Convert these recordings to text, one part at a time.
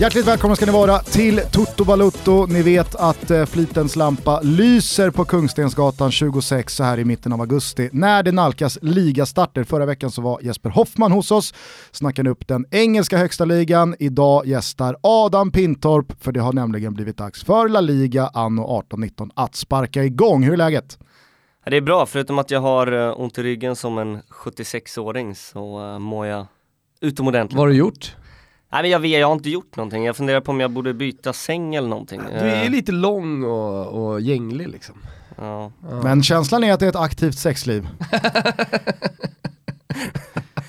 Hjärtligt välkomna ska ni vara till Toto Balutto. Ni vet att eh, flitens lampa lyser på Kungstensgatan 26 så här i mitten av augusti när det nalkas ligastarter. Förra veckan så var Jesper Hoffman hos oss, snackade upp den engelska högsta ligan. Idag gästar Adam Pintorp för det har nämligen blivit dags för La Liga anno 18-19 att sparka igång. Hur är läget? Det är bra, förutom att jag har eh, ont i ryggen som en 76-åring så uh, mår jag utomordentligt. Vad har du gjort? Nej men jag vet, jag har inte gjort någonting. Jag funderar på om jag borde byta säng eller någonting. Du är Eh, lite lång och, och gänglig liksom. ja. Men känslan är att det är ett aktivt sexliv.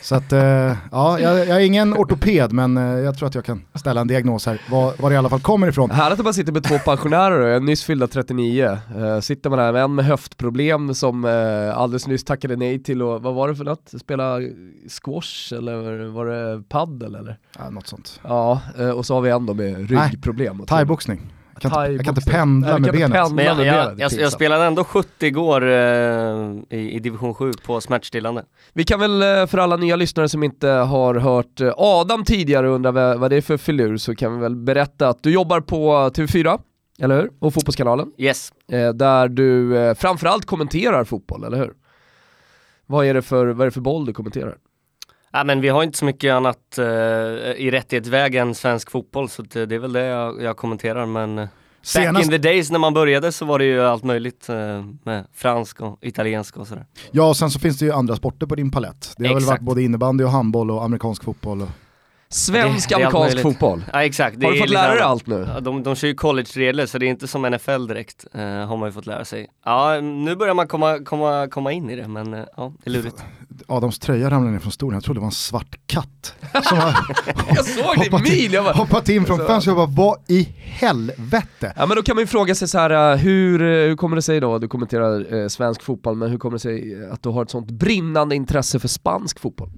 Så att, eh, ja, jag, jag är ingen ortoped men eh, jag tror att jag kan ställa en diagnos här, var, var det i alla fall kommer ifrån. Härligt att man sitter med två pensionärer, jag är nyss fyllda 39. Uh, sitter man här med en med höftproblem som alldeles nyss tackade nej till och vad var det för något? Spela squash eller var det paddel eller? Ja, något sånt. Ja, och så har vi en då med ryggproblem. Thaiboxning. Jag kan, inte, jag kan inte pendla med benet. pendla. Men jag, med jag, benet, jag, jag, spelade ändå 70 igår eh, i, i division 7 på smärtstillande. Vi kan väl eh, för alla nya lyssnare som inte har hört eh, Adam tidigare och undrar vad, vad det är för filur så kan vi väl berätta att du jobbar på TV4, eller hur? Och Fotbollskanalen. Yes. Eh, där du eh, framförallt kommenterar fotboll, eller hur? Vad är det för, vad är det för boll du kommenterar? Ja, men vi har inte så mycket annat eh, i rättighetsväg än svensk fotboll så det, det är väl det jag, jag kommenterar men eh, Back Senast, in the days när man började så var det ju allt möjligt eh, med fransk och italiensk och sådär. ja och sen så finns det ju andra sporter på din palett. Det har väl Exakt. varit både innebandy och handboll och amerikansk fotboll. Och... Svensk amerikansk fotboll. Ja exakt. det Har du är fått lära dig allt nu? Ja, de, de kör ju college-regler så det är inte som NFL direkt, eh, har man ju fått lära sig. Ja, nu börjar man komma, komma, komma in i det men eh, ja, det är lurigt. Adams tröja ramlade ner från stolen, jag trodde det var en svart katt. Som har Jag såg det i hoppat, mil, jag bara, hoppat in från Så- fönstret och bara, vad i helvete? Ja men då kan man ju fråga sig så här, eh, hur, eh, hur kommer det sig då, du kommenterar eh, svensk fotboll, men hur kommer det sig att du har ett sånt brinnande intresse för spansk fotboll?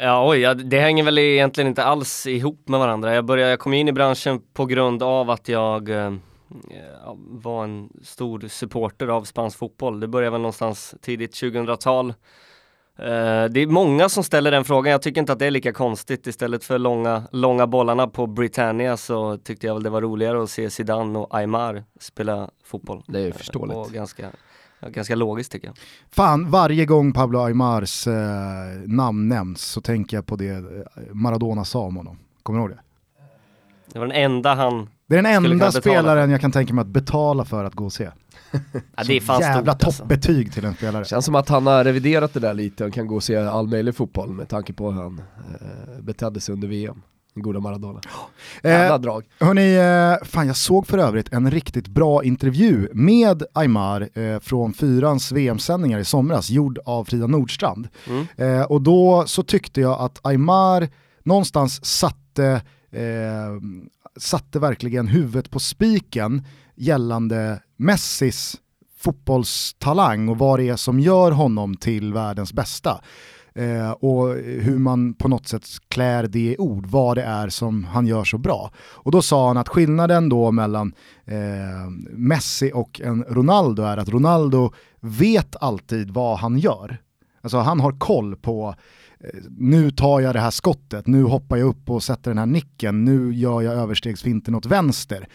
Ja oj, ja, det hänger väl egentligen inte alls ihop med varandra. Jag, började, jag kom in i branschen på grund av att jag eh, var en stor supporter av spansk fotboll. Det började väl någonstans tidigt 2000-tal. Eh, det är många som ställer den frågan, jag tycker inte att det är lika konstigt. Istället för långa, långa bollarna på Britannia så tyckte jag väl det var roligare att se Zidane och Aymar spela fotboll. Det är ju Eh, förståeligt. Och ganska, ganska logiskt tycker jag. Fan, varje gång Pablo Aymars eh, namn nämns så tänker jag på det eh, Maradona sa om honom. Kommer du ihåg det? Det var den enda han, Det är den enda spelaren jag kan tänka mig att betala för att gå och se. ja, det är fan Jävla stort alltså. toppbetyg till en spelare. Känns som att han har reviderat det där lite och kan gå och se all möjlig fotboll med tanke på hur han eh, betedde sig under VM. Goda Maradona. Jävla Eh, drag. hörni, eh, fan jag såg för övrigt en riktigt bra intervju med Aymar eh, från Fyrans VM-sändningar i somras, gjord av Frida Nordstrand. Mm. Eh, och då så tyckte jag att Aymar någonstans satte, eh, satte verkligen huvudet på spiken gällande Messis fotbollstalang och vad det är som gör honom till världens bästa. Eh, och hur man på något sätt klär det i ord, vad det är som han gör så bra. Och då sa han att skillnaden då mellan eh, Messi och en Ronaldo är att Ronaldo vet alltid vad han gör. Alltså han har koll på eh, nu tar jag det här skottet, nu hoppar jag upp och sätter den här nicken, nu gör jag överstegsfinten åt vänster.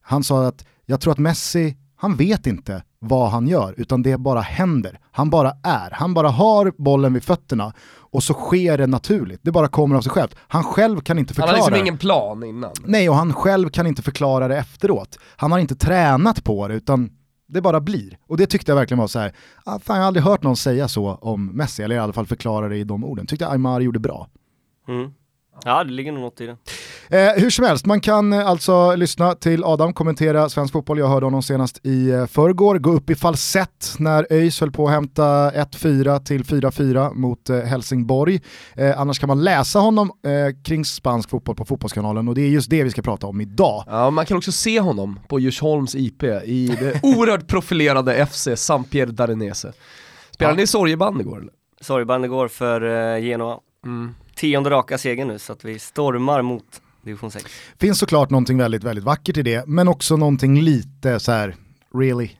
Han sa att jag tror att Messi, han vet inte vad han gör, utan det bara händer. Han bara är, han bara har bollen vid fötterna och så sker det naturligt. Det bara kommer av sig självt. Han själv kan inte Han förklara har liksom det. ingen plan innan. Nej, och han själv kan inte förklara det efteråt. Han har inte tränat på det, utan det bara blir. Och det tyckte jag verkligen var så här, ah, fan jag har aldrig hört någon säga så om Messi, eller i alla fall förklara det i de orden. Tyckte jag Aymar gjorde bra. Mm. Ja, det ligger nog något i det. Eh, hur som helst, man kan eh, alltså lyssna till Adam kommentera svensk fotboll. Jag hörde honom senast i eh, förrgår gå upp i falsett när ÖIS höll på att hämta 1-4 till 4-4 mot eh, Helsingborg. Eh, annars kan man läsa honom eh, kring spansk fotboll på Fotbollskanalen och det är just det vi ska prata om idag. Ja, man kan också se honom på Djursholms IP i det oerhört profilerade FC Sampierre Darenese. Spelade ni i sorgeband igår eller? Sorgband igår för eh, Genoa. Mm. Tionde raka seger nu så att vi stormar mot division 6. Finns såklart någonting väldigt, väldigt vackert i det, men också någonting lite så här, really,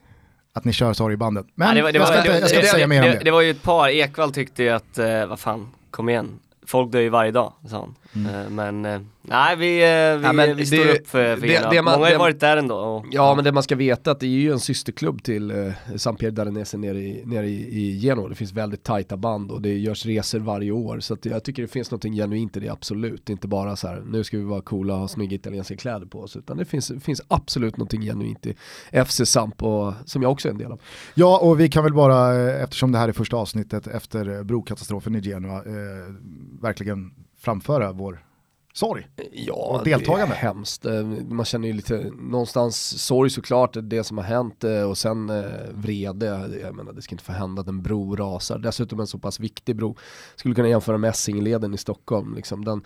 att ni kör sorgbandet. Men Ja, det var- det jag ska inte, jag ska det- inte säga mer om det. det var ju ett par, Ekvall tyckte ju att, eh, vad fan, kom igen. Folk dör ju varje dag, sa han. Mm. Eh, men eh, Nej, vi, eh, vi, Ja, men vi står det- upp för, för det- det man- Många har ju det- varit där ändå. Och, Ja men det man ska veta att det är ju en systerklubb till eh, San Pier Daranese nere, i, nere i, i Genoa. Det finns väldigt tajta band och det görs resor varje år. Så att jag tycker det finns något genuint i det absolut. Är inte bara så här, nu ska vi vara coola och ha snygga italienska kläder på oss. Utan det finns, finns absolut något genuint i FC Samp och, som jag också är en del av. Ja, och vi kan väl bara, eh, eftersom det här är första avsnittet efter brokatastrofen i Genua, eh, verkligen framföra vår sorg. Ja, Och deltagande. det är hemskt. Eh, Man känner ju lite, någonstans sorg såklart, det som har hänt eh, och sen eh, vrede. Jag menar det ska inte få hända att en bro rasar. Dessutom en så pass viktig bro. Skulle kunna jämföra med Essingeleden i Stockholm. Liksom. Den,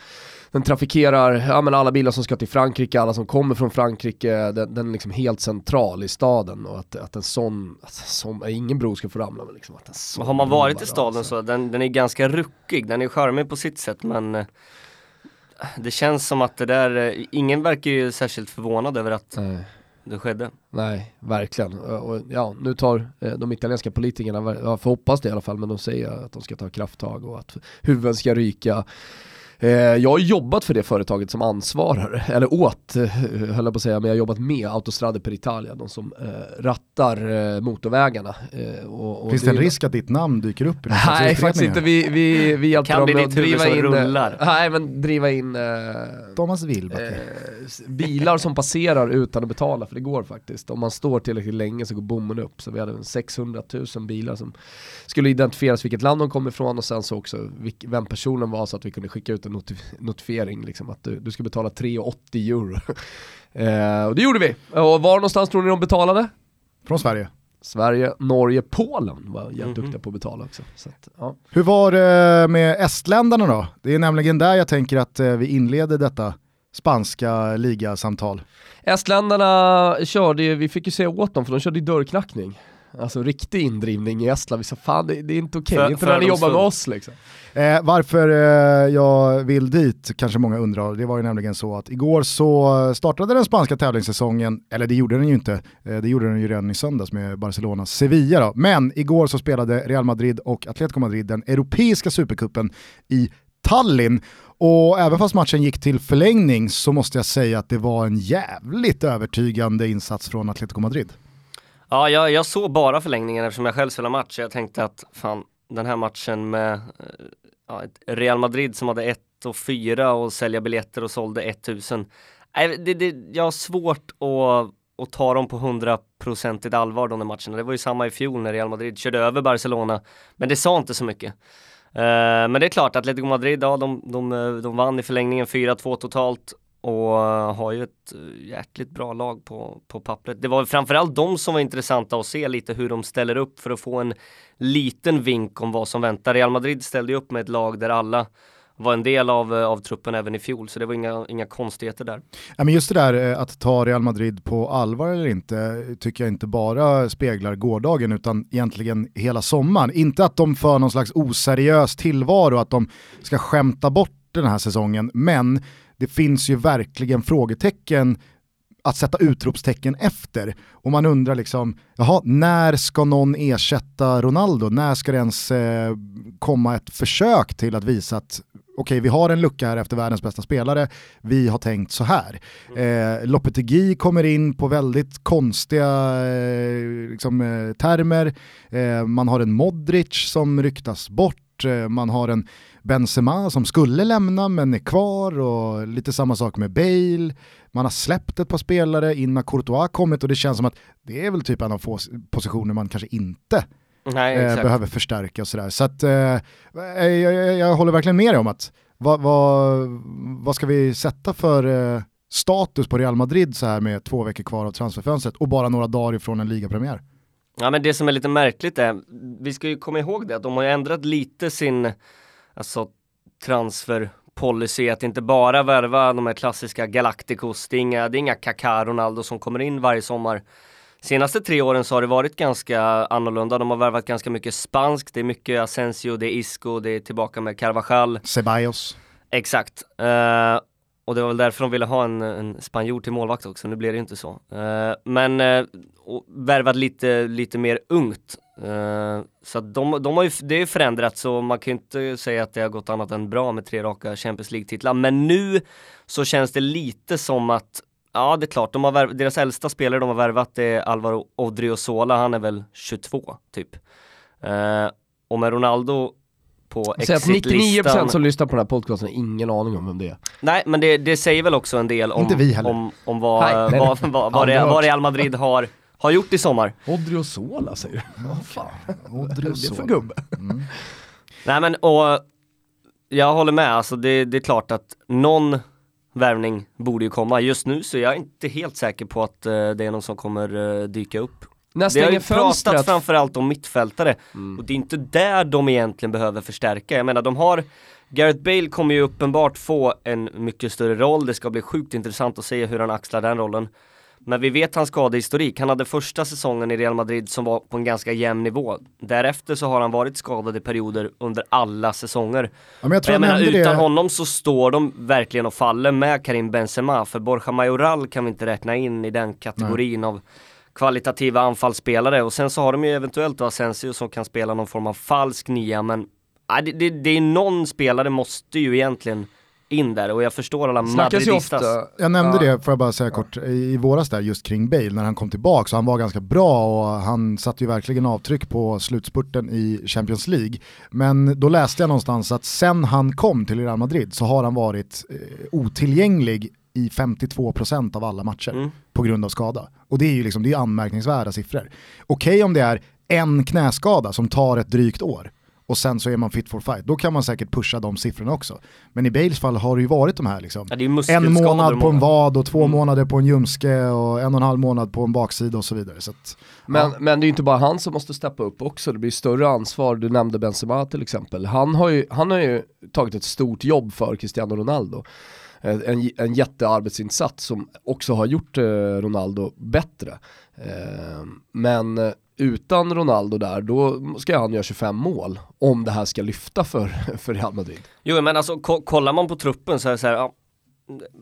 den trafikerar ja, men alla bilar som ska till Frankrike, alla som kommer från Frankrike. Den, den är liksom helt central i staden och att, att en sån, att som, ingen bro ska få ramla. Men liksom, att en sån har man varit i staden rasar. så den, den är ganska ruckig, den är charmig på sitt sätt men det känns som att det där, eh, ingen verkar ju särskilt förvånad över att Nej. det skedde. Nej, verkligen. Och, ja, nu tar eh, de italienska politikerna, jag får hoppas det i alla fall, men de säger att de ska ta krafttag och att huvuden ska ryka. Eh, jag har jobbat för det företaget som ansvarar, eller åt, eh, höll jag på att säga, men jag har jobbat med Autostrade per Italia, de som eh, rattar motorvägarna. Och, och Finns det en risk att ditt namn dyker upp i slags Nej, faktiskt inte. Vi, vi, vi hjälper Kan dem med att driva in, rullar. nej men driva in eh, Thomas eh, bilar som passerar utan att betala, för det går faktiskt. Om man står tillräckligt länge så går bommen upp. Så vi hade 600 000 bilar som skulle identifieras vilket land de kom ifrån och sen så också vilk, vem personen var så att vi kunde skicka ut en notif notifiering liksom att du, du ska betala 3,80 euro. eh, och det gjorde vi. Och var någonstans tror ni de betalade? Från Sverige. Sverige, Norge, Polen var jävligt Mhm. duktiga på att betala också. Så att, ja. Hur var det med estländarna då? Det är nämligen där jag tänker att eh, vi inleder detta spanska ligasamtal. Estländarna körde ju, vi fick ju säga åt dem för de körde ju dörrknackning. Alltså riktig indrivning i Estland, vi sa fan det, det är inte okej, För- inte när ni jobbar med oss liksom. Eh, varför eh, jag vill dit kanske många undrar, det var ju nämligen så att igår så startade den spanska tävlingssäsongen, eller det gjorde den ju inte, eh, det gjorde den ju redan i söndags med Barcelona Sevilla då. Men igår så spelade Real Madrid och Atletico Madrid den europeiska supercupen i Tallinn. Och även fast matchen gick till förlängning så måste jag säga att det var en jävligt övertygande insats från Atletico Madrid. Ja, jag, jag såg bara förlängningen eftersom jag själv spelade match. Jag tänkte att fan, den här matchen med eh, ja, Real Madrid som hade 1 och 4 och sälja biljetter och sålde 1000. Nej, det, det, jag har svårt att, att ta dem på 100% allvar de där matcherna. Det var ju samma i fjol när Real Madrid körde över Barcelona. Men det sa inte så mycket. Eh, men det är klart, Atletico Madrid, ja, de, de, de vann i förlängningen 4-2 totalt och eh, har ju ett eh, jäkligt bra lag på, på pappret. Det var framförallt de som var intressanta att se lite hur de ställer upp för att få en liten vink om vad som väntar. Real Madrid ställde ju upp med ett lag där alla var en del av, eh, av truppen även i fjol, så det var inga, inga konstigheter där. Ja, men just det där att ta Real Madrid på allvar eller inte tycker jag inte bara speglar gårdagen utan egentligen hela sommaren. Inte att de för någon slags oseriös tillvaro, att de ska skämta bort den här säsongen, men det finns ju verkligen frågetecken att sätta utropstecken efter. Och man undrar liksom, jaha, när ska någon ersätta Ronaldo? När ska det ens eh, komma ett försök till att visa att okej, vi har en lucka här efter världens bästa spelare, vi har tänkt så här. Eh, Lopetegui kommer in på väldigt konstiga eh, liksom, eh, termer, eh, man har en Modric som ryktas bort, eh, man har en Benzema som skulle lämna men är kvar och lite samma sak med Bale. Man har släppt ett par spelare, in har Courtois kommit och det känns som att det är väl typ en av få positioner man kanske inte Nej, eh, behöver förstärka och sådär. Så att eh, jag, jag, jag håller verkligen med dig om att vad, vad, vad ska vi sätta för eh, status på Real Madrid så här med två veckor kvar av transferfönstret och bara några dagar ifrån en ligapremiär? Ja men det som är lite märkligt är, vi ska ju komma ihåg det, att de har ju ändrat lite sin alltså, transferpolicy, att inte bara värva de här klassiska Galacticos, det är inga, det är inga Kaká, Ronaldo som kommer in varje sommar. Senaste tre åren så har det varit ganska annorlunda, de har värvat ganska mycket spanskt, det är mycket Asensio, det är Isco, det är tillbaka med Carvajal. Ceballos. Exakt. Eh, och det var väl därför de ville ha en, en spanjor till målvakt också, nu blir det ju inte så. Eh, men uh, värvat lite, lite mer ungt. Uh, så de, de har ju, det är ju förändrats så man kan ju inte säga att det har gått annat än bra med tre raka Champions League-titlar. Men nu så känns det lite som att, ja det är klart, de har värv, deras äldsta spelare de har värvat är Alvaro Odriozola, han är väl 22 typ. Uh, och med Ronaldo på att 99% som lyssnar på den här podcasten har ingen aning om vem det är. Nej, men det, det säger väl också en del om, om, om vad, vad, vad, vad, det, vad Real Madrid har har gjort i sommar. Odriozola säger du? Ja, fan. Odriozola. Det är för gubbe. Mm. Nej men och jag håller med, alltså det, det är klart att någon värvning borde ju komma. Just nu så är jag inte helt säker på att uh, det är någon som kommer uh, dyka upp. När det har ju pratat framförallt om mittfältare mm. och det är inte där de egentligen behöver förstärka. Jag menar de har Gareth Bale kommer ju uppenbart få en mycket större roll, det ska bli sjukt intressant att se hur han axlar den rollen. Men vi vet hans skadehistorik. Han hade första säsongen i Real Madrid som var på en ganska jämn nivå. Därefter så har han varit skadad i perioder under alla säsonger. Ja, men jag jag, menar, utan det... honom så står de verkligen och faller med Karim Benzema. För Borja Majoral kan vi inte räkna in i den kategorin Nej. av kvalitativa anfallsspelare. Och sen så har de ju eventuellt då Asensio som kan spela någon form av falsk nia. Men nej, det, det, det är någon spelare måste ju egentligen in där och jag förstår alla madridistas. Jag nämnde ja. det, får jag bara säga kort, i våras där just kring Bale när han kom tillbaka så han var ganska bra och han satte ju verkligen avtryck på slutspurten i Champions League. Men då läste jag någonstans att sen han kom till Real Madrid så har han varit eh, otillgänglig i 52% av alla matcher mm. på grund av skada. Och det är ju liksom, det är anmärkningsvärda siffror. Okej okay om det är en knäskada som tar ett drygt år, och sen så är man fit for fight. Då kan man säkert pusha de siffrorna också. Men i Bales fall har det ju varit de här liksom. Ja, en månad på en vad och två mm. månader på en ljumske och en och en halv månad på en baksida och så vidare. Så att, men, ja. men det är ju inte bara han som måste steppa upp också, det blir större ansvar. Du nämnde Benzema till exempel. Han har ju, han har ju tagit ett stort jobb för Cristiano Ronaldo en, en jättearbetsinsats som också har gjort eh, Ronaldo bättre. Eh, men utan Ronaldo där, då ska han göra 25 mål om det här ska lyfta för, för Real Madrid. Jo men alltså kollar man på truppen så är det så här, ja,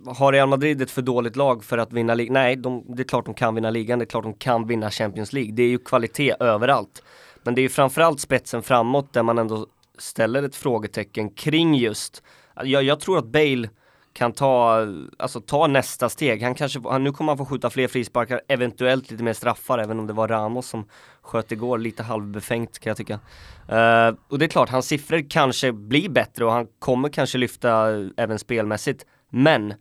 har Real Madrid ett för dåligt lag för att vinna ligan? Nej, de, det är klart de kan vinna ligan, det är klart de kan vinna Champions League. Det är ju kvalitet överallt. Men det är ju framförallt spetsen framåt där man ändå ställer ett frågetecken kring just, jag, jag tror att Bale kan ta, alltså ta nästa steg. Han kanske, nu kommer han få skjuta fler frisparkar, eventuellt lite mer straffar, även om det var Ramos som sköt igår, lite halvbefängt kan jag tycka. Uh, och det är klart, hans siffror kanske blir bättre och han kommer kanske lyfta eh, även spelmässigt. Men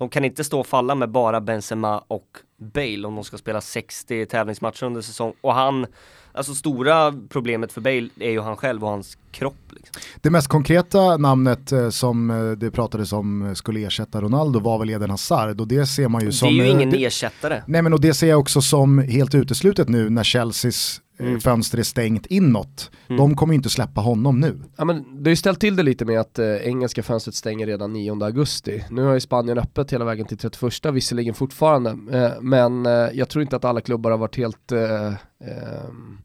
de kan inte stå och falla med bara Benzema och Bale om de ska spela 60 tävlingsmatcher under säsong. Och han, alltså stora problemet för Bale är ju han själv och hans kropp. Liksom. Det mest konkreta namnet eh, som eh, det pratades om skulle ersätta Ronaldo var väl Eden Hazard och det ser man ju som... Det är ju ingen det, ersättare. Nej men och det ser jag också som helt uteslutet nu när Chelseas mm. fönster är stängt inåt. Mm. De kommer ju inte släppa honom nu. Ja, men det har ju ställt till det lite med att eh, engelska fönstret stänger redan 9 augusti. Nu har ju Spanien öppet hela vägen till 31, visserligen fortfarande, eh, men eh, jag tror inte att alla klubbar har varit helt eh, ehm,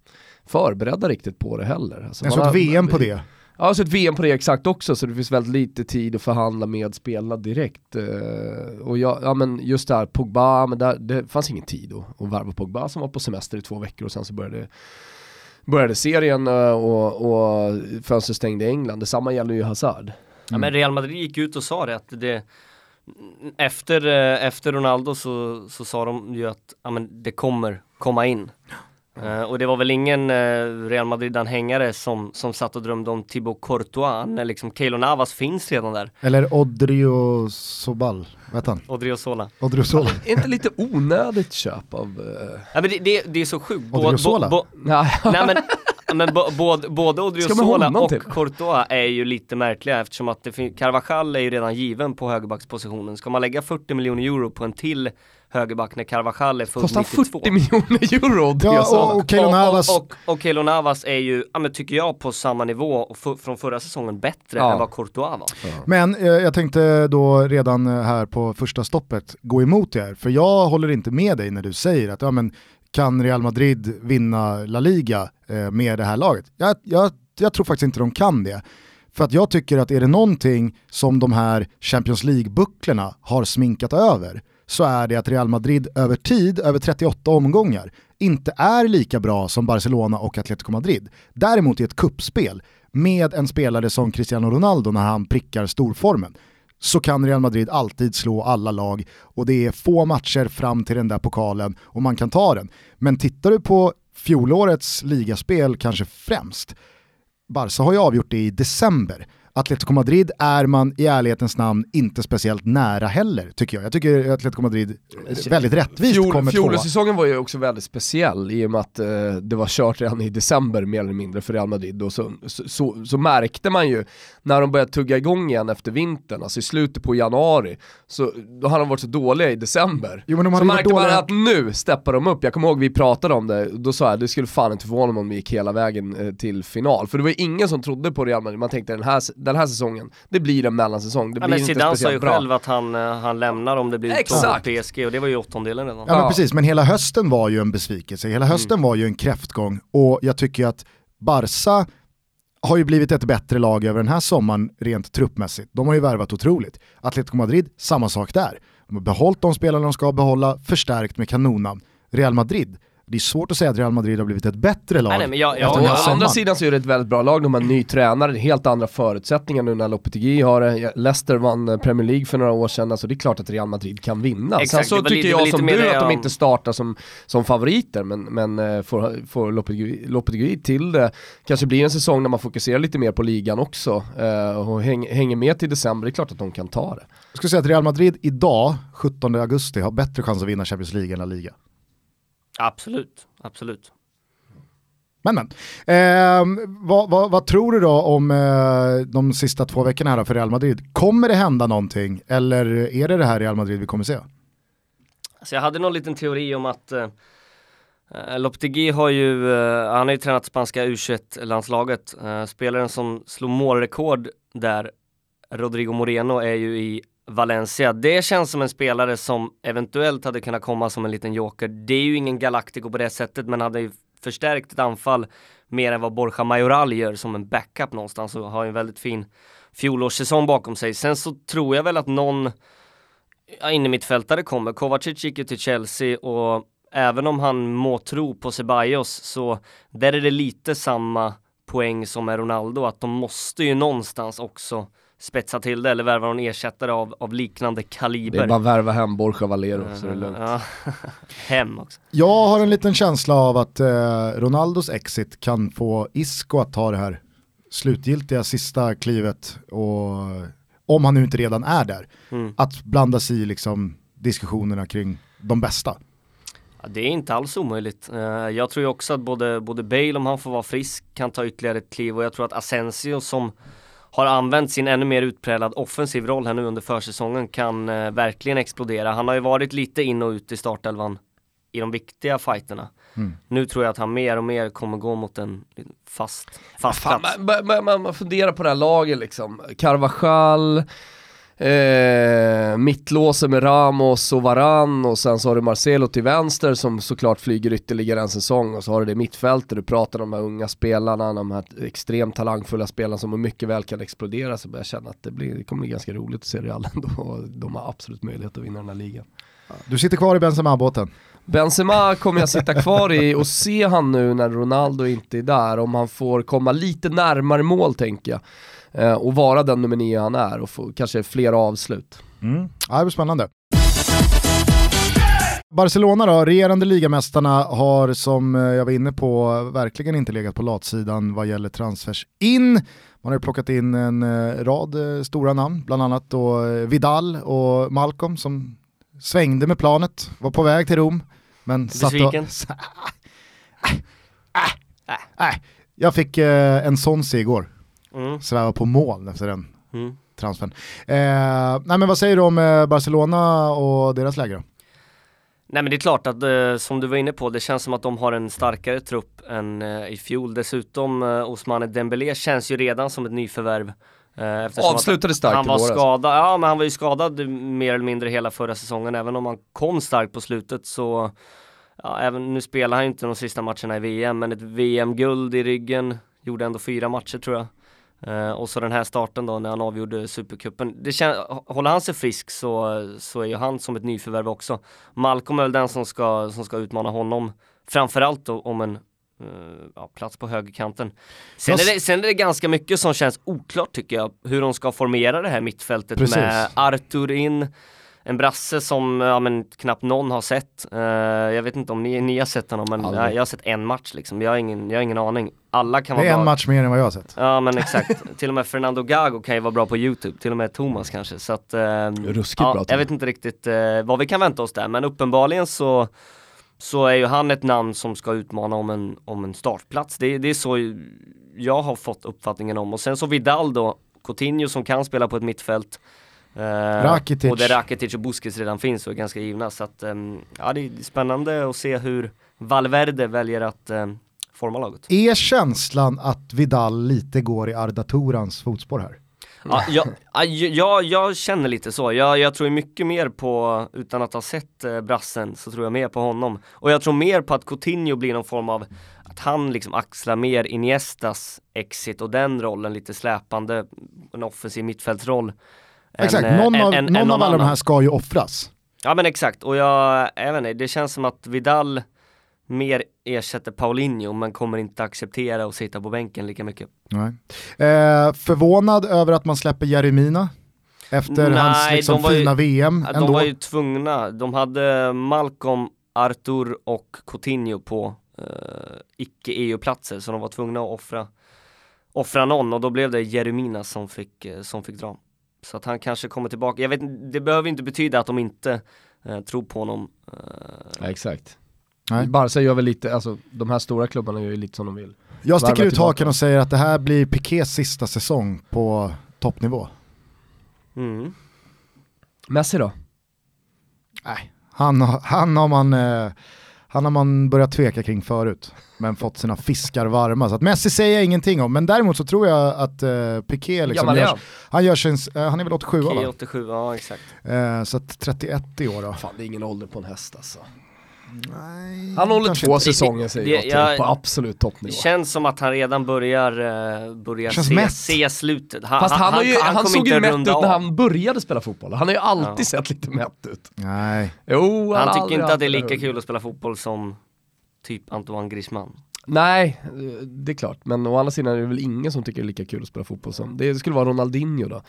förberedda riktigt på det heller. Alltså, såg ett VM på det. Ja, så ett VM på det exakt också, så det finns väldigt lite tid att förhandla med spelarna direkt. Uh, och jag, ja men just där, Pogba, men där, det fanns ingen tid att, att värva Pogba som var på semester i två veckor och sen så började, började serien uh, och, och fönstret stängde i England. Detsamma gäller ju Hazard. Mm. Ja men Real Madrid gick ut och sa det att det efter, uh, efter Ronaldo så, så sa de ju att ja, men det kommer komma in. Uh, och det var väl ingen uh, Real Madrid-anhängare som, som satt och drömde om Thibaut Courtois när liksom Keylor Navas finns redan där. Eller Odrio Sobal, vet han? Odrio Sola. Odrio Sola. är inte lite onödigt köp av... Uh... Ja men det, det, det är så sjukt. Odrio Sola? Bo, bo, nej men, men bo, både, både Odriozola och till? Courtois är ju lite märkliga eftersom att det Carvajal är ju redan given på högerbackspositionen. Ska man lägga 40 miljoner euro på en till högerback när Carvajal är född 92. Kostar 40 miljoner euro! Ja, och, och Keylor Navas. Och, och, och Keylor Navas är ju, ja men tycker jag, på samma nivå och från förra säsongen bättre ja. än vad Courtois var. Ja. Men eh, jag tänkte då redan eh, här på första stoppet gå emot er, för jag håller inte med dig när du säger att ja, men, kan Real Madrid vinna La Liga eh, med det här laget? Jag, jag, jag tror faktiskt inte de kan det. För att jag tycker att är det någonting som de här Champions League-bucklorna har sminkat över så är det att Real Madrid över tid, över 38 omgångar, inte är lika bra som Barcelona och Atletico Madrid. Däremot i ett kuppspel med en spelare som Cristiano Ronaldo när han prickar storformen så kan Real Madrid alltid slå alla lag och det är få matcher fram till den där pokalen och man kan ta den. Men tittar du på fjolårets ligaspel kanske främst, Barca har ju avgjort det i december. Atletico Madrid är man i ärlighetens namn inte speciellt nära heller, tycker jag. Jag tycker Atletico Madrid väldigt rättvist Fjol, kommer. Fjolårssäsongen var ju också väldigt speciell i och med att eh, det var kört redan i december mer eller mindre för Real Madrid. Och så, så, så, så, märkte man ju när de började tugga igång igen efter vintern, alltså i slutet på januari, så då hade de varit så dåliga i december. Jo, men de så märkte dåliga... man att nu steppar de upp. Jag kommer ihåg vi pratade om det, då sa jag det skulle fan inte förvåna mig om vi gick hela vägen eh, till final. För det var ju ingen som trodde på Real Madrid, man tänkte den här den här säsongen, det blir en mellansäsong, det ja, blir inte speciellt sa ju bra. själv att han, eh, han lämnar om det blir Exakt. PSG och det var ju åttondelen redan. Ja, ja men precis, men hela hösten var ju en besvikelse, hela hösten mm. var ju en kräftgång och jag tycker att Barca har ju blivit ett bättre lag över den här sommaren rent truppmässigt. De har ju värvat otroligt. Atletico Madrid, samma sak där. De har behållit de spelarna de ska behålla, förstärkt med kanonnamn. Real Madrid, det är svårt att säga att Real Madrid har blivit ett bättre lag. Nej, nej, jag, jag, å andra sidan så är det ett väldigt bra lag, de har en ny tränare, helt andra förutsättningar nu när Lopetegui har det. Leicester vann Premier League för några år sedan, alltså det är klart att Real Madrid kan vinna. Exakt, Sen så tycker jag som du att de inte startar som, som favoriter, men, men eh, får, får Lopetegui, Lopetegui till det, kanske blir en säsong när man fokuserar lite mer på ligan också eh, och häng, hänger med till december, det är klart att de kan ta det. Jag skulle säga att Real Madrid idag, 17 augusti, har bättre chans att vinna Champions League än La Liga. Absolut, absolut. Men men. Eh, vad, vad, vad, tror du då om eh, de sista två veckorna här för Real Madrid? Kommer det hända någonting eller är det det här Real Madrid vi kommer se? Alltså jag hade någon liten teori om att eh, Lopetegui har ju, eh, han har ju tränat spanska U21-landslaget. Eh, spelaren som slog målrekord där, Rodrigo Moreno, är ju i Valencia. Det känns som en spelare som eventuellt hade kunnat komma som en liten joker. Det är ju ingen Galactico på det sättet, men hade ju förstärkt ett anfall mer än vad Borja Majoral gör som en backup någonstans och har ju en väldigt fin fjolårssäsong bakom sig. Sen så tror jag väl att någon ja, kommer. Kovacic gick ju till Chelsea och även om han må tro på Ceballos så där är det lite samma poäng som med Ronaldo, att de måste ju någonstans också spetsa till det eller värva någon ersättare av, av liknande kaliber. Det är bara värva hem Borja Valero uh, så är det lugnt. Ja. hem också. Jag har en liten känsla av att eh, Ronaldos exit kan få Isco att ta det här slutgiltiga sista klivet och om han nu inte redan är där, mm. att blanda sig i liksom diskussionerna kring de bästa. Ja, det är inte alls omöjligt. Uh, jag tror ju också att både, både Bale, om han får vara frisk, kan ta ytterligare ett kliv och jag tror att Asensio som har använt sin ännu mer utpräglad offensiv roll här nu under försäsongen kan eh, verkligen explodera. Han har ju varit lite in och ut i startelvan i de viktiga fighterna. Mm. Nu tror jag att han mer och mer kommer gå mot en fast, fast Fan, plats. Man, man, man, funderar på det här laget liksom. Carvajal, Eh, mittlåse med Ramos och Varann och sen så har du Marcelo till vänster som såklart flyger ytterligare en säsong och så har du det mittfältet, du pratar om de här unga spelarna, de här extremt talangfulla spelarna som mycket väl kan explodera så börjar jag känna att det, blir, det kommer bli ganska roligt att se Real ändå de har absolut möjlighet att vinna den här ligan. Du sitter kvar i Benzema-båten? Benzema kommer jag sitta kvar i och se han nu när Ronaldo inte är där, om han får komma lite närmare mål tänker jag. Eh, och vara den nummer nio han är och få kanske fler avslut. Mm. Ja, det blir spännande. Barcelona då, regerande ligamästarna har som eh, jag var inne på verkligen inte legat på latsidan vad gäller transfers in. Man har plockat in en eh, rad stora namn, bland annat då Vidal och Malcolm som svängde med planet, var på väg till Rom. Men Besviken? Satt och... äh, äh, äh. Jag fick en sån se igår mm. sväva på mål efter den mm. transfern. Eh, nej men vad säger du om eh, Barcelona och deras läge då? Nej men det är klart att eh, som du var inne på, det känns som att de har en starkare trupp än eh, i fjol. Dessutom eh, Osmane Dembélé känns ju redan som ett nyförvärv. Eh, Avslutade starkt Han var skadad, ja men han var ju skadad mer eller mindre hela förra säsongen. Även om han kom starkt på slutet så Ja, även, nu spelar han inte de sista matcherna i VM, men ett VM-guld i ryggen, gjorde ändå fyra matcher tror jag. Uh, och så den här starten då när han avgjorde Supercupen. Det håller han sig frisk så, så är ju han som ett nyförvärv också. Malcolm är väl den som ska, som ska utmana honom. Framförallt då om en uh, ja, plats på högerkanten. Sen är, det, sen är det ganska mycket som känns oklart tycker jag. Hur de ska formera det här mittfältet Precis. med Artur in en brasse som ja, men, knappt någon har sett. Uh, jag vet inte om ni, ni har sett honom men jag, jag har sett en match liksom. Jag har ingen, jag har ingen aning. Alla kan Det vara är bra. en match mer än vad jag har sett. Ja men exakt, till och med Fernando Gago kan ju vara bra på YouTube, till och med Thomas kanske så att ehm, Ruskigt ja, bra, Jag vet inte riktigt eh, vad vi kan vänta oss där men uppenbarligen så så är ju han ett namn som ska utmana om en, om en startplats. Det, det är så jag har fått uppfattningen om och sen så Vidal då, Coutinho som kan spela på ett mittfält Rakitic. Och där Rakitic och Busquets redan finns och är ganska givna så att ehm, ja det är spännande att se hur Valverde väljer att ehm, forma laget. Är känslan att Vidal lite går i Arda Torans fotspår här? Ja, jag, ja, jag, jag känner lite så. Jag, jag tror mycket mer på, utan att ha sett eh, brassen, så tror jag mer på honom. Och jag tror mer på att Coutinho blir någon form av, att han liksom axlar mer Iniestas exit och den rollen, lite släpande, en offensiv mittfältsroll. Exakt, eh, någon än- av, än- någon än av alla de här ska ju offras. Ja men exakt, och jag, inte, det känns som att Vidal mer ersätter Paulinho men kommer inte acceptera att sitta på bänken lika mycket. Nej. Eh, förvånad över att man släpper Jeremina efter Nej, hans liksom, var ju- fina VM ändå. De var ju tvungna, de hade Malcolm, Artur och Coutinho på eh, icke-EU-platser så de var tvungna att offra, offra någon och då blev det Jeremina som fick, eh, som fick dra. Så att han kanske kommer tillbaka, jag vet det behöver inte betyda att de inte eh, tror på honom. Eh, Ja, exakt. Nej. Barca gör väl lite, alltså de här stora klubbarna gör ju lite som de vill. Jag sticker varva ut tillbaka. haken och säger att det här blir Pikés sista säsong på toppnivå. mm. Messi då? Nej, han, har- han, har man, eh, han har man börjat tveka kring förut, men fått sina fiskar varma. Så att Messi säger jag ingenting om, men däremot så tror jag att eh, Piqué liksom gör, han? gör sin, eh, han är väl 87 va? K87, ja exakt. Eh, så att 31 i år då. Fan det är ingen ålder på en häst alltså. Nej, Han håller två inte. säsonger säger Det- jag till, jag- på absolut Det toppnivå. känns som att han redan börjar, eh, börjar se, se slutet. Han, Fast han, har ju, han, kommer såg ju mätt ut när av. han började spela fotboll. Han har ju alltid Ja. sett lite mätt ut. Nej, Jo, Han tycker aldrig inte att det är lika kul att spela fotboll som typ Antoine Griezmann. Nej, det är klart. Men å andra sidan är det väl ingen som tycker det är lika kul att spela fotboll som. Det skulle vara Ronaldinho då.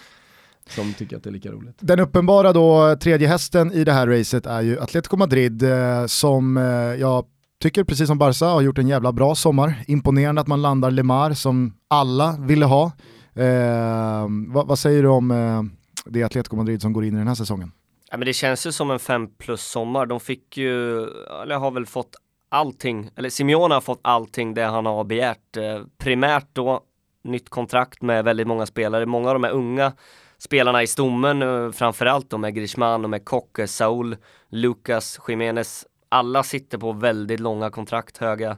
Som tycker att det är lika roligt. Den uppenbara då tredje hästen i det här racet är ju Atletico Madrid eh, som eh, jag tycker precis som Barca har gjort en jävla bra sommar. Imponerande att man landar Lemar som alla ville ha. Eh, vad, vad säger du om eh, det Atletico Madrid som går in i den här säsongen? Ja, men det känns ju som en fem plus sommar. De fick ju, eller har väl fått allting, eller Simeone har fått allting det han har begärt. Eh, primärt då, nytt kontrakt med väldigt många spelare. Många av de här unga spelarna i stommen, eh, framförallt då med Griezmann och med Koke, Saul, Lucas, Jiménez. Alla sitter på väldigt långa kontrakt, höga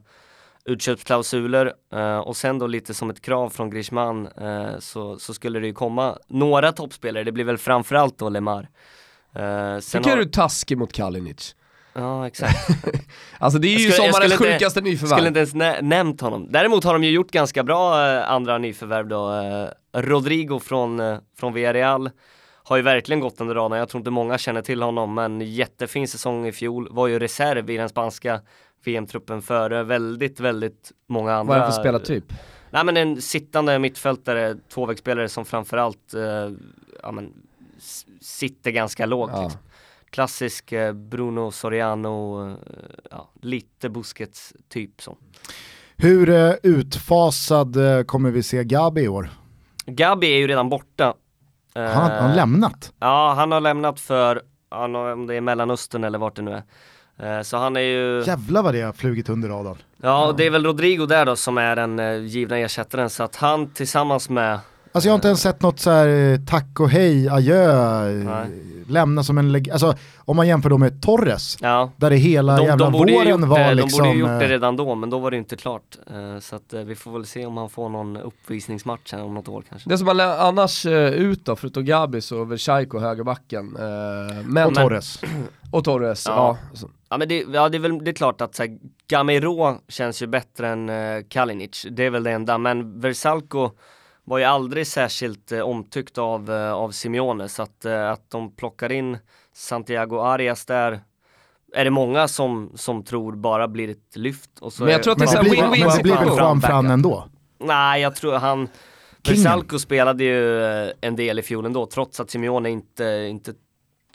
utköpsklausuler eh, och sen då lite som ett krav från Griezmann eh, så, så skulle det ju komma några toppspelare, det blir väl framförallt då Lemar. Eh, sen Tycker har- du taskig mot Kalinic? Ja exakt. Alltså det är ju skulle- sommarens skulle inte- sjukaste nyförvärv. Skulle inte ens nä- nämnt honom. Däremot har de ju gjort ganska bra eh, andra nyförvärv då. Eh, Rodrigo från, eh, från Villarreal har ju verkligen gått under radarn. Jag tror inte många känner till honom, men jättefin säsong i fjol. Var ju reserv i den spanska VM-truppen före väldigt, väldigt många andra. Vad är det för spelartyp? Nej men en sittande mittfältare, tvåvägsspelare som framförallt eh, ja, men, sitter ganska lågt. Ja. Liksom. Klassisk eh, Bruno Soriano, eh, ja, lite Busquets typ så. Hur eh, utfasad kommer vi se Gabi i år? Gabi är ju redan borta. Han har, lämnat. Ja, han har lämnat för, om det är Mellanöstern eller vart det nu är. Så han är ju, Jävlar vad det har flugit under radarn. ja och det är väl Rodrigo där då som är den givna ersättaren så att han tillsammans med Alltså jag har inte ens sett något så här eh, tack och hej, adjö, Nej. lämna som en leg- Alltså om man jämför då med Torres, Ja, där det hela de, jävla de våren var det, liksom... de borde ju gjort det eh, redan då men då var det inte klart. Eh, Så att vi får väl se om han får någon uppvisningsmatch här om något år kanske. Det som man annars ut då, förutom Gabi så Versailles högerbacken. Men, och Torres. och Torres, ja. Ja. Ja men det, ja, det är väl det är klart att så här, Gamero känns ju bättre än Kalinic, det är väl det enda, men Versalco var ju aldrig särskilt eh, omtyckt av, eh, av Simeone så att, eh, att de plockar in Santiago Arias där är det många som, som tror bara blir ett lyft. Och så Men jag är- tror att det är win-win men det blir väl. Juan Fran ändå? Nej, jag tror han... Kingen. Bersalco spelade ju eh, en del i fjol ändå, trots att Simeone inte, inte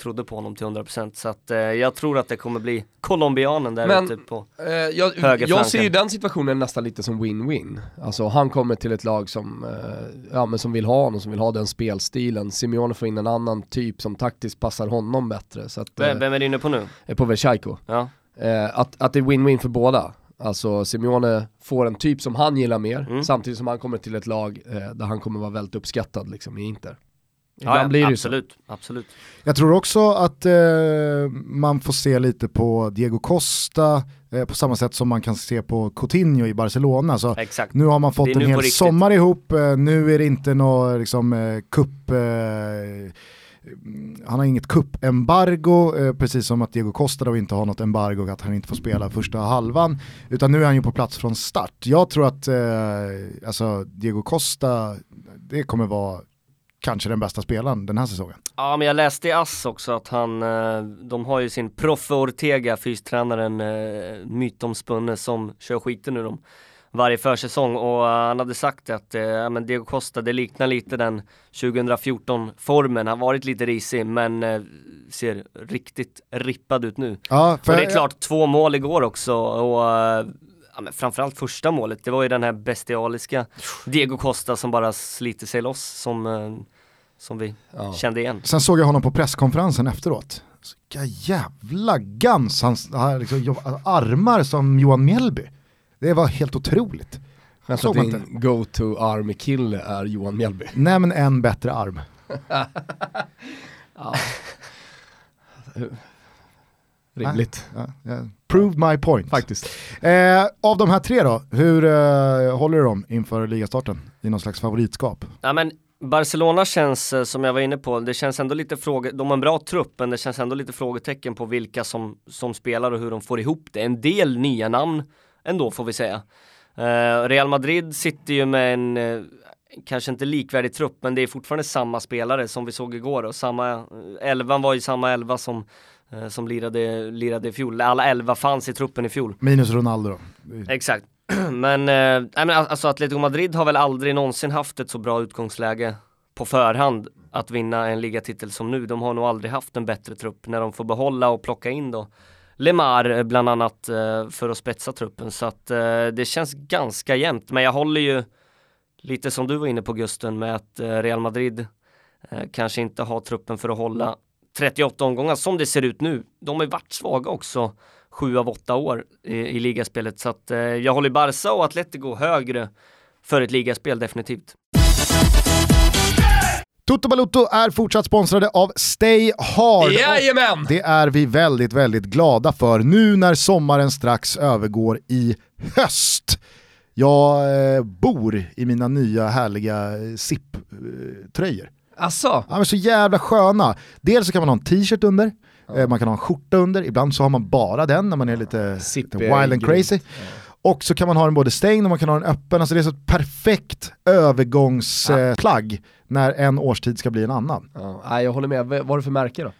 trodde på honom till 100% så att eh, jag tror att det kommer bli colombianen där Men- ute på Eh, jag, jag ser ju den situationen nästan lite som win-win. Alltså han kommer till ett lag som, eh, ja, men som vill ha honom, som vill ha den spelstilen. Simeone får in en annan typ som taktiskt passar honom bättre. Så att, Vem, eh, vem är du inne på nu? är på Versailles. Ja, Eh, att, att det är win-win för båda. Alltså Simeone får en typ som han gillar mer, Mm. samtidigt som han kommer till ett lag eh, där han kommer vara väldigt uppskattad liksom, i Inter. Ja, Ibland ja blir det så. absolut, absolut. Jag tror också att eh, man får se lite på Diego Costa eh, på samma sätt som man kan se på Coutinho i Barcelona. Så Exakt. nu har man fått en hel sommar ihop, eh, nu är det inte något liksom, eh, kupp... Eh, han har inget kuppembargo, eh, precis som att Diego Costa då inte har något embargo, att han inte får spela första halvan. Utan nu är han ju på plats från start. Jag tror att eh, alltså, Diego Costa, det kommer vara kanske den bästa spelaren den här säsongen. Ja men jag läste i Ass också att han, eh, de har ju sin Proffe Ortega, fystränaren, eh, mytomspunne som kör skiten ur dem varje försäsong och eh, han hade sagt att eh, men Diego Costa det liknar lite den 2014 formen, han har varit lite risig men eh, ser riktigt rippad ut nu. Ja, Och det är klart, två mål igår också och eh, ja, men framförallt första målet, det var ju den här bestialiska Diego Costa som bara sliter sig loss som, som vi Ja. kände igen. Sen såg jag honom på presskonferensen efteråt. Så Vilka jävla guns han har liksom, armar som Johan Mjällby. Det var helt otroligt. Jag Såg tror man att din go-to army-kille är Johan Mjällby. Nej men en bättre arm. Rimligt. Ja, ja. Proved my point. Faktiskt. Eh, av de här tre då, hur eh, håller du dem inför ligastarten? I någon slags favoritskap? Ja men Barcelona känns, eh, som jag var inne på, det känns ändå lite fråga, de har en bra trupp men det känns ändå lite frågetecken på vilka som, som spelar och hur de får ihop det. En del nya namn ändå får vi säga. Eh, Real Madrid sitter ju med en, eh, kanske inte likvärdig trupp men det är fortfarande samma spelare som vi såg igår och samma, elvan var ju samma elva som, som lirade, lirade i fjol. Alla elva fanns i truppen i fjol. Minus Ronaldo då. Exakt. Men, eh, nej, men alltså Atletico Madrid har väl aldrig någonsin haft ett så bra utgångsläge på förhand att vinna en ligatitel som nu. De har nog aldrig haft en bättre trupp när de får behålla och plocka in då Lemar eh, bland annat eh, för att spetsa truppen så att eh, det känns ganska jämnt. Men jag håller ju lite som du var inne på Gusten med att Real Madrid kanske inte har truppen för att hålla 38 omgångar som det ser ut nu. De har ju varit svaga också sju av åtta år i, i ligaspelet så att eh, jag håller Barca och Atletico högre för ett ligaspel definitivt. Toto Balutto är fortsatt sponsrade av Stay Hard. Jajamän! Det är vi väldigt, väldigt glada för nu när sommaren strax övergår i höst. Jag eh, bor i mina nya härliga eh, SIP-tröjor. Asså? Ja, men så jävla sköna. Dels så kan man ha en t-shirt under, eh, man kan ha en skjorta under, ibland så har man bara den när man är lite, lite wild and crazy. Och så kan man ha den både stängd och man kan ha den öppen, alltså det är så ett perfekt övergångsplagg när en årstid ska bli en annan. Ja, jag håller med. Vad är det för märke då?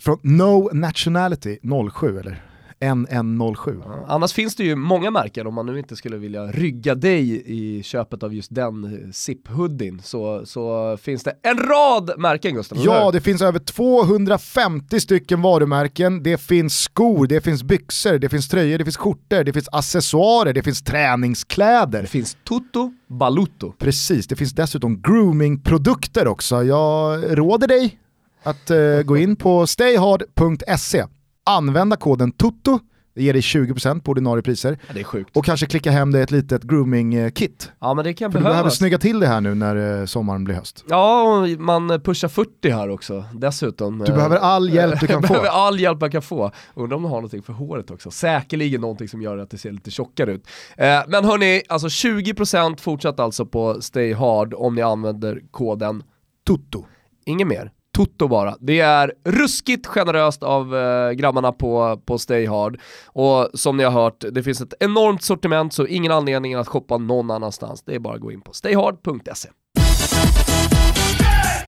Från No Nationality 07 eller NN07. Ja, Annars finns det ju många märken om man nu inte skulle vilja rygga dig i köpet av just den eh, zip-hoodien så, så finns det en rad märken Gustav, Ja, det finns över 250 stycken varumärken, det finns skor, det finns byxor, det finns tröjor, det finns skjortor, det finns accessoarer, det finns träningskläder. det finns Toto Balutto. Precis, det finns dessutom groomingprodukter också. Jag råder dig att eh, gå in på stayhard.se, använda koden TUTTO, det ger dig 20% på ordinarie priser Ja, det är sjukt. och kanske klicka hem dig ett litet grooming-kit. Ja men det kan För du behöver behövas. snygga till det här nu när eh, sommaren blir höst. Ja, och man pushar 40 här också dessutom. Du behöver all hjälp du kan Jag behöver få. all hjälp man kan få. Undrar om de har någonting för håret också. Säkerligen någonting som gör att det ser lite tjockare ut. Eh, men hörni, alltså 20% fortsatt alltså på Stay Hard om ni använder koden Tutto. Inget mer. Toto bara. Det är ruskigt generöst av eh, grabbarna på, på Stay Hard. Och som ni har hört, det finns ett enormt sortiment så ingen anledning att shoppa någon annanstans. Det är bara att gå in på stayhard.se.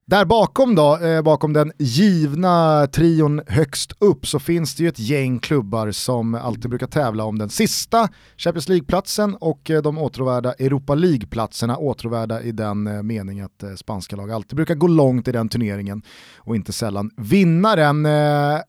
Där bakom då, eh, bakom den givna trion högst upp så finns det ju ett gäng klubbar som alltid brukar tävla om den sista Champions League-platsen och eh, de åtråvärda Europa League-platserna, åtråvärda i den eh, mening att eh, spanska lag alltid brukar gå långt i den turneringen och inte sällan vinna den.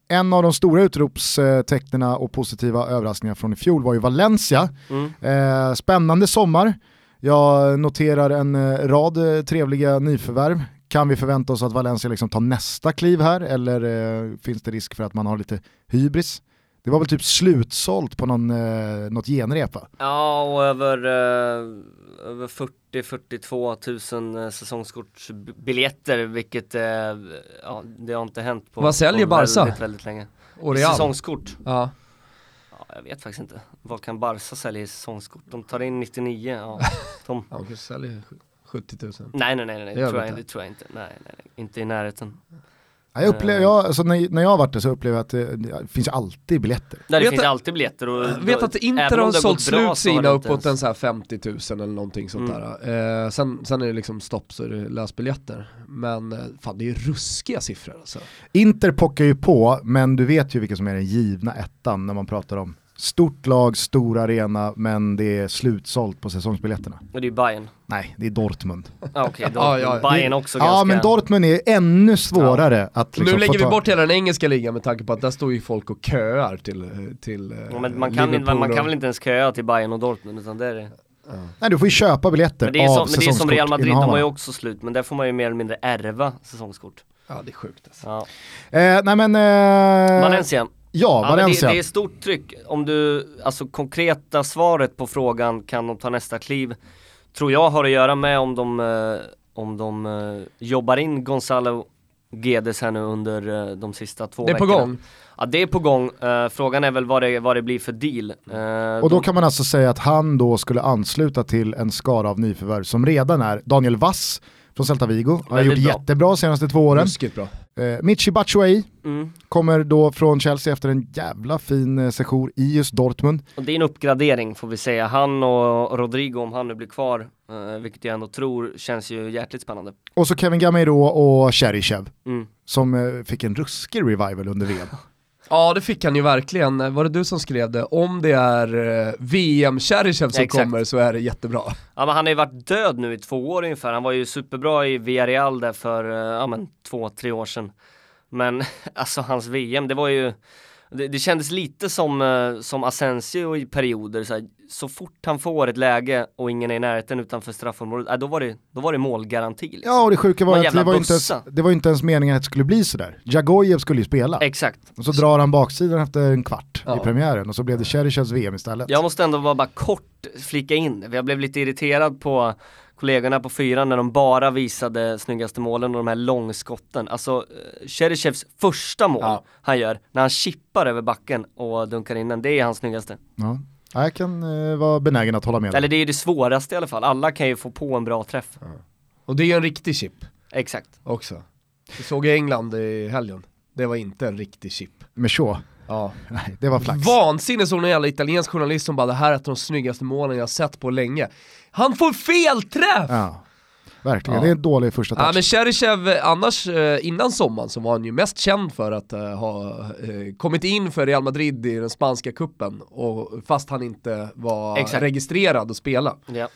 En av de stora utropstecknena och positiva överraskningar från i fjol var ju Valencia. Mm. Spännande sommar. Jag noterar en rad trevliga nyförvärv. Kan vi förvänta oss att Valencia liksom tar nästa kliv här eller eh, finns det risk för att man har lite hybris? Det var väl typ slutsålt på någon, eh, något genrep va? Ja, och över, eh, över 40-42 tusen eh, säsongskortsbiljetter, vilket eh, ja, det har inte hänt på, Vad säljer på Barca? väldigt, väldigt länge. Och Real. Säsongskort? Ja. Ja, jag vet faktiskt inte. Vad kan Barca sälja i säsongskort? De tar in 99, ja. De... Ja, de kanske säljer 70 000. Nej, nej, nej, nej, Det tror, jag, inte. det tror jag inte. Nej, nej, nej, inte i närheten. Ja, Jag upplever, jag, alltså när, när jag har varit där så upplever jag att det, det finns ju alltid biljetter. Nej, det Vet finns att- alltid biljetter och vet då- att Inter har sålt slut sina uppåt en så här 50 000 eller någonting sånt Mm. där. Eh, sen, sen är det liksom stopp så är det lösbiljetter. Men eh, fan det är ju ruskiga siffror alltså. Inter pockar ju på, men du vet ju vilka som är den givna ettan när man pratar om stort lag, stor arena, men det är slutsålt på säsongsbiljetterna. Och det är Bayern. Nej, det är Dortmund. Ah, Okej, då, Ja, ja, Bayern också Ja, ganska... men Dortmund är ännu svårare att Nu liksom lägger få vi bort hela den engelska ligan med tanke på att där står ju folk och köar till, till eh, Ja, men man, kan, inte- man kan väl inte ens köa till Bayern och Dortmund utan det är det. Nej, du får ju köpa biljetter Men det är, av som, men det är som Real Madrid, de har ju också slut men där får man ju mer eller mindre ärva säsongskort. Ja det är sjukt alltså. Ja. Eh, nej men... Eh, Valencia. Ja, Ja, men det, Valencia. det är stort tryck. Om du, alltså konkreta svaret på frågan, kan de ta nästa kliv? Tror jag har att göra med om de, eh, om de eh, jobbar in Gonzalo Guedes här nu under eh, de sista två Det är på veckorna. gång. Ja det är på gång, frågan är väl vad det, vad det blir för deal. Och då de- kan man alltså säga att han då skulle ansluta till en skara av nyförvärv som redan är Daniel Vass från Celta Vigo. Han har gjort bra. jättebra de senaste två åren. Ruskigt bra. Eh, Michi Batshuayi mm. kommer då från Chelsea efter en jävla fin eh, session i just Dortmund. Och det är en uppgradering får vi säga. Han och Rodrigo, om han nu blir kvar, eh, vilket jag ändå tror, känns ju jäkligt spännande. Och så Kevin Gamero och Cheryshev Mm. som eh, fick en ruskig revival under VM. Ja det fick han ju verkligen. Var det du som skrev det? Om det är eh, VM Cheryshev som Ja, kommer så är det jättebra. Ja men han har ju varit död nu i två år ungefär. Han var ju superbra i Villarreal där för, eh, ja men två, tre år sedan. Men alltså hans VM, det var ju det, det kändes lite som, eh, som Asensio i perioder, så, här, så fort han får ett läge och ingen är i närheten utanför straffområdet, äh, då, var det, då var det målgaranti. Liksom. Ja och det sjuka var att det var, inte ens, det var inte ens meningen att det skulle bli sådär. Jagojev skulle ju spela. Exakt. Och så drar han baksidan efter en kvart Ja. i premiären och så blev det Cheryshavs VM istället. Jag måste ändå bara, bara kort flika in, jag blev lite irriterad på kollegorna på fyran när de bara visade snyggaste målen och de här långskotten. Alltså eh, Cheryshavs första mål Ja. han gör, när han chippar över backen och dunkar in den, det är hans snyggaste. Ja. Ja, Jag kan eh, vara benägen att hålla med. dig. Eller det är det svåraste i alla fall, alla kan ju få på en bra träff. Och det är ju en riktig chip Exakt. också. Vi såg i England i helgen. Det var inte en riktig chip. Så. Ja. Nej, det var flax. Vansinne såg någon jävla italiensk journalist som bara det här är ett av de snyggaste målen jag har sett på länge. Han får felträff! Ja. Verkligen, Ja. det är en dålig första touch. Ja men Cheryshev, annars eh, innan sommaren så var han ju mest känd för att eh, ha eh, kommit in för Real Madrid i den spanska kuppen och fast han inte var Exakt. registrerad att spela. Ja.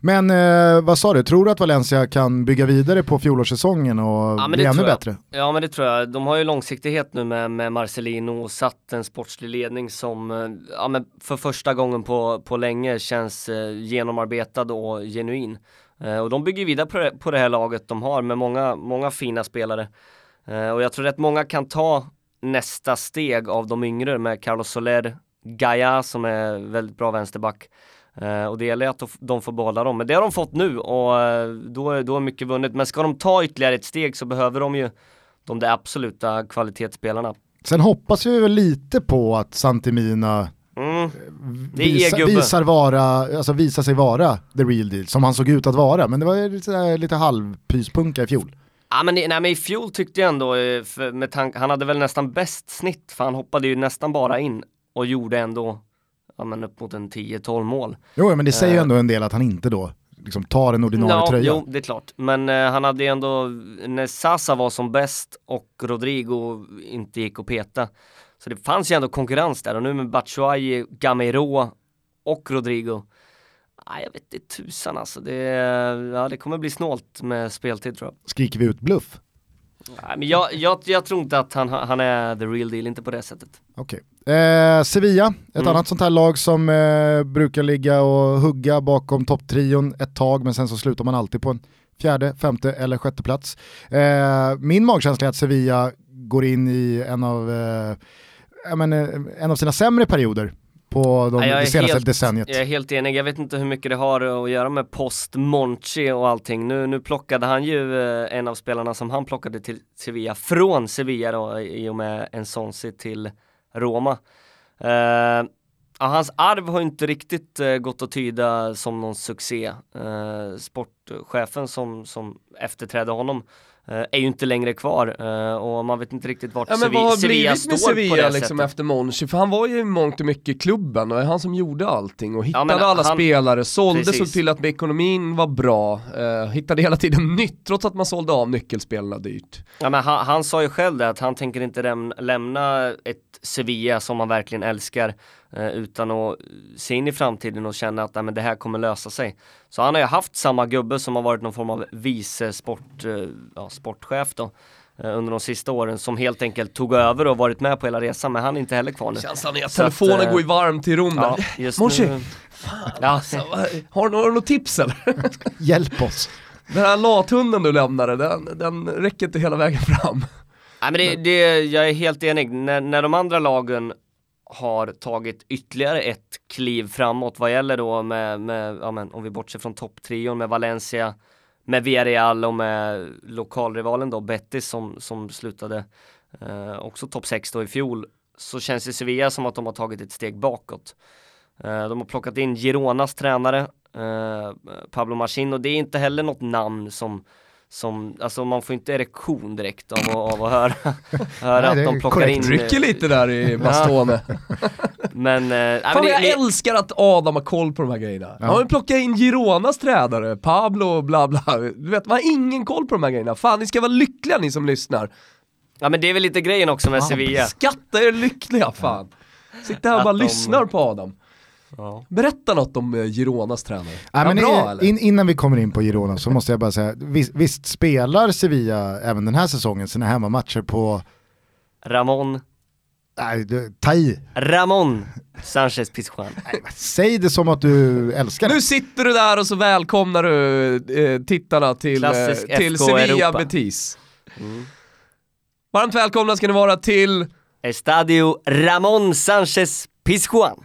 Men eh, vad sa du, tror du att Valencia kan bygga vidare på fjolårssäsongen och Ja, bli ännu bättre? Ja men det tror jag. De har ju långsiktighet nu med, med Marcelino och satt en sportslig ledning som eh, ja, men för första gången på, på länge känns eh, genomarbetad och genuin. Eh, och de bygger vidare på det, på det här laget de har med många, många fina spelare. Eh, och jag tror att många kan ta nästa steg av de yngre med Carlos Soler, Gaia som är väldigt bra vänsterback. Eh, och det gäller att de får behålla dem. Men det har de fått nu och eh, då, är, då är mycket vunnet. Men ska de ta ytterligare ett steg så behöver de ju de där absoluta kvalitetsspelarna. Sen hoppas vi väl lite på att Santimina Mm. Det är visa, visar, vara, alltså visar sig vara the real deal, som han såg ut att vara. Men det var lite, lite halvpyspunka i fjol. Ja men, i- nej, men i fjol tyckte jag ändå, eh, med tank, han hade väl nästan bäst snitt för han hoppade ju nästan bara in och gjorde ändå ja, men upp mot en 10-12 mål. Jo, men det säger ju Eh. ändå en del att han inte då liksom tar en ordinarie ja, tröja. Jo, det är klart. Men eh, han hade ju ändå, när Sasa var som bäst och Rodrigo inte gick att peta. Så det fanns ju ändå konkurrens där och nu med Batshuayi, Gamero och Rodrigo. Nej, jag vet inte tusan alltså. Det, ja, det kommer bli snålt med speltid tror jag. Skriker vi ut bluff? Nej, men jag, jag, jag tror inte att han, han är the real deal, inte på det sättet. Okej. Eh, Sevilla, ett Mm. annat sånt här lag som eh, brukar ligga och hugga bakom topptrion ett tag men sen så slutar man alltid på en fjärde, femte eller sjätte plats. Eh, min magkänsla är att Sevilla går in i en av, eh, menar, en av sina sämre perioder på de, jag det senaste helt- decenniet. Jag är helt enig, jag vet inte hur mycket det har att göra med post Monchi och allting. Nu, nu plockade han ju eh, en av spelarna som han plockade till Sevilla, från Sevilla då, i och med en Sonsi till Roma. Eh, ja, hans arv har inte riktigt eh, gått att tyda som någon succé. Eh, sportchefen som, som efterträdde honom är ju inte längre kvar eh, och man vet inte riktigt vart Ja men vad har Sevilla blivit med står på Sevilla det liksom sättet. efter Monchi? För han var ju i mångt och mycket klubben och han som gjorde allting och hittade men alla han- spelare, sålde, såg till att ekonomin var bra, eh, hittade hela tiden nytt trots att man sålde av nyckelspelarna dyrt. Ja, men han, han sa ju själv det att han tänker inte läm lämna ett Sevilla som han verkligen älskar eh, utan att se in i framtiden och känna att nej, men det här kommer lösa sig. Så han har ju haft samma gubbe som har varit någon form av vice sport, eh, ja, sportchef då eh, under de sista åren som helt enkelt tog över och varit med på hela resan men han är inte heller kvar nu. Känslan är att att, telefonen eh, går ju varmt i rummet. Ja, just Monchi, nu. Ja, Har du några tips eller? Hjälp oss. Den här lathunden du lämnade, den, den räcker inte hela vägen fram. Nej men det, det, jag är helt enig. När, när de andra lagen har tagit ytterligare ett kliv framåt vad gäller då med, med ja men, om vi bortser från topptrion med Valencia, med Villarreal och med lokalrivalen då Betis som, som slutade eh, också topp 6 då i fjol så känns det Sevilla som att de har tagit ett steg bakåt. Eh, de har plockat in Gironas tränare eh, Pablo Machin och det är inte heller något namn som som, alltså man får inte erektion direkt av, att- av att höra, höra Nej, det att de är plockar korrekt. in Rycker lite där i Bastone. Men, eh, nej, men Fan det, jag det, älskar att Adam har koll på de här grejerna. Ja. Han har plockat in Gironas tränare, Pablo och bla bla. Du vet, man har ingen koll på de här grejerna. Fan ni ska vara lyckliga ni som lyssnar. ja men det är väl lite grejen också med Sevilla Skatta er lyckliga fan. Sitta här och bara de- lyssnar på Adam. Ja. Berätta något om eh, Gironas tränare. Han men bra in, innan vi kommer in på Girona så måste jag bara säga, visst, visst spelar Sevilla även den här säsongen sina hemmamatcher på, Ramon, nej, du- ta i. Ramon Sanchez Pizjuan Säg det som att du älskar det. Nu sitter du där och så välkomnar du eh, tittarna till, eh, till FK Sevilla Europa. Betis. mm. Varmt välkomna ska ni vara till Estadio Ramon Sanchez Pizjuan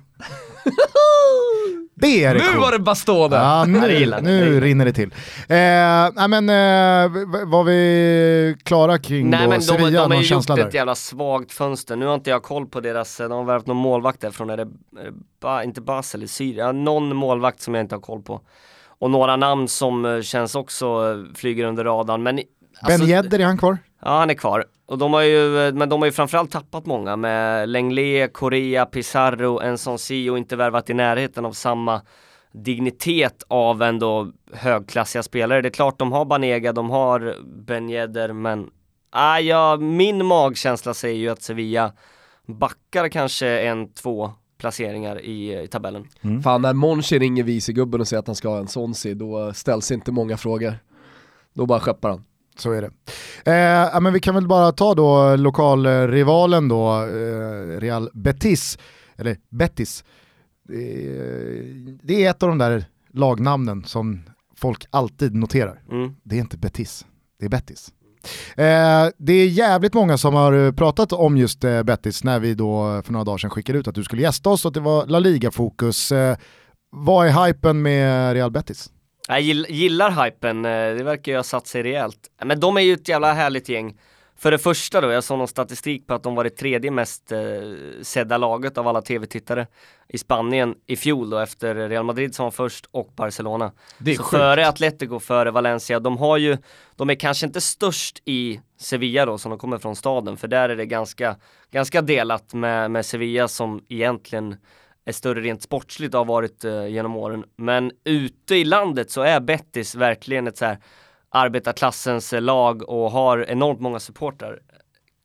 Det är det Nu var det Bastone! Ja, nu, nu rinner det till. Eh, nej men, eh, var vi klara kring Nej då men de, Sevilla, de har någon ju gjort där? ett jävla svagt fönster, nu har inte jag koll på deras, de har värvat någon målvakt därifrån, är det, är det ba, inte Basel Syrien, ja, någon målvakt som jag inte har koll på. Och några namn som eh, känns också eh, flyger under radarn, men i- Ben alltså, Yedder, är han kvar? Ja han är kvar. Och de har ju, eh, men de har ju framförallt tappat många med Lenglet, Correa, Pizarro, Ensonsi och inte värvat i närheten av samma dignitet av ändå högklassiga spelare. Det är klart de har Banega, de har Ben Yedder men ah, ja, min magkänsla säger ju att Sevilla backar kanske en, två placeringar i, i tabellen. Fan när Monchi ringer vicegubben och säger att han ska ha en Sonsi, då ställs inte många frågor. Då bara skeppar han. Så är det. Eh, men vi kan väl bara ta då lokalrivalen då, eh, Real Betis, eller Betis. Eh, det är ett av de där lagnamnen som folk alltid noterar. Mm. Det är inte Betis, det är Betis. Eh, det är jävligt många som har eh, pratat om just eh, Betis när vi då för några dagar sedan skickade ut att du skulle gästa oss och att det var La Liga-fokus. Eh, vad är hypen med Real Betis? Jag gill, gillar hypen, eh, det verkar ju ha satt sig rejält. Men de är ju ett jävla härligt gäng. För det första då, jag såg någon statistik på att de var det tredje mest eh, sedda laget av alla tv-tittare i Spanien i fjol då efter Real Madrid som var först och Barcelona. Det är Så sjukt. före Atletico, före Valencia, de har ju, de är kanske inte störst i Sevilla då som de kommer från staden, för där är det ganska, ganska delat med, med Sevilla som egentligen är större rent sportsligt har varit eh, genom åren. Men ute i landet så är Bettis verkligen ett så här arbetarklassens eh, lag och har enormt många supportrar.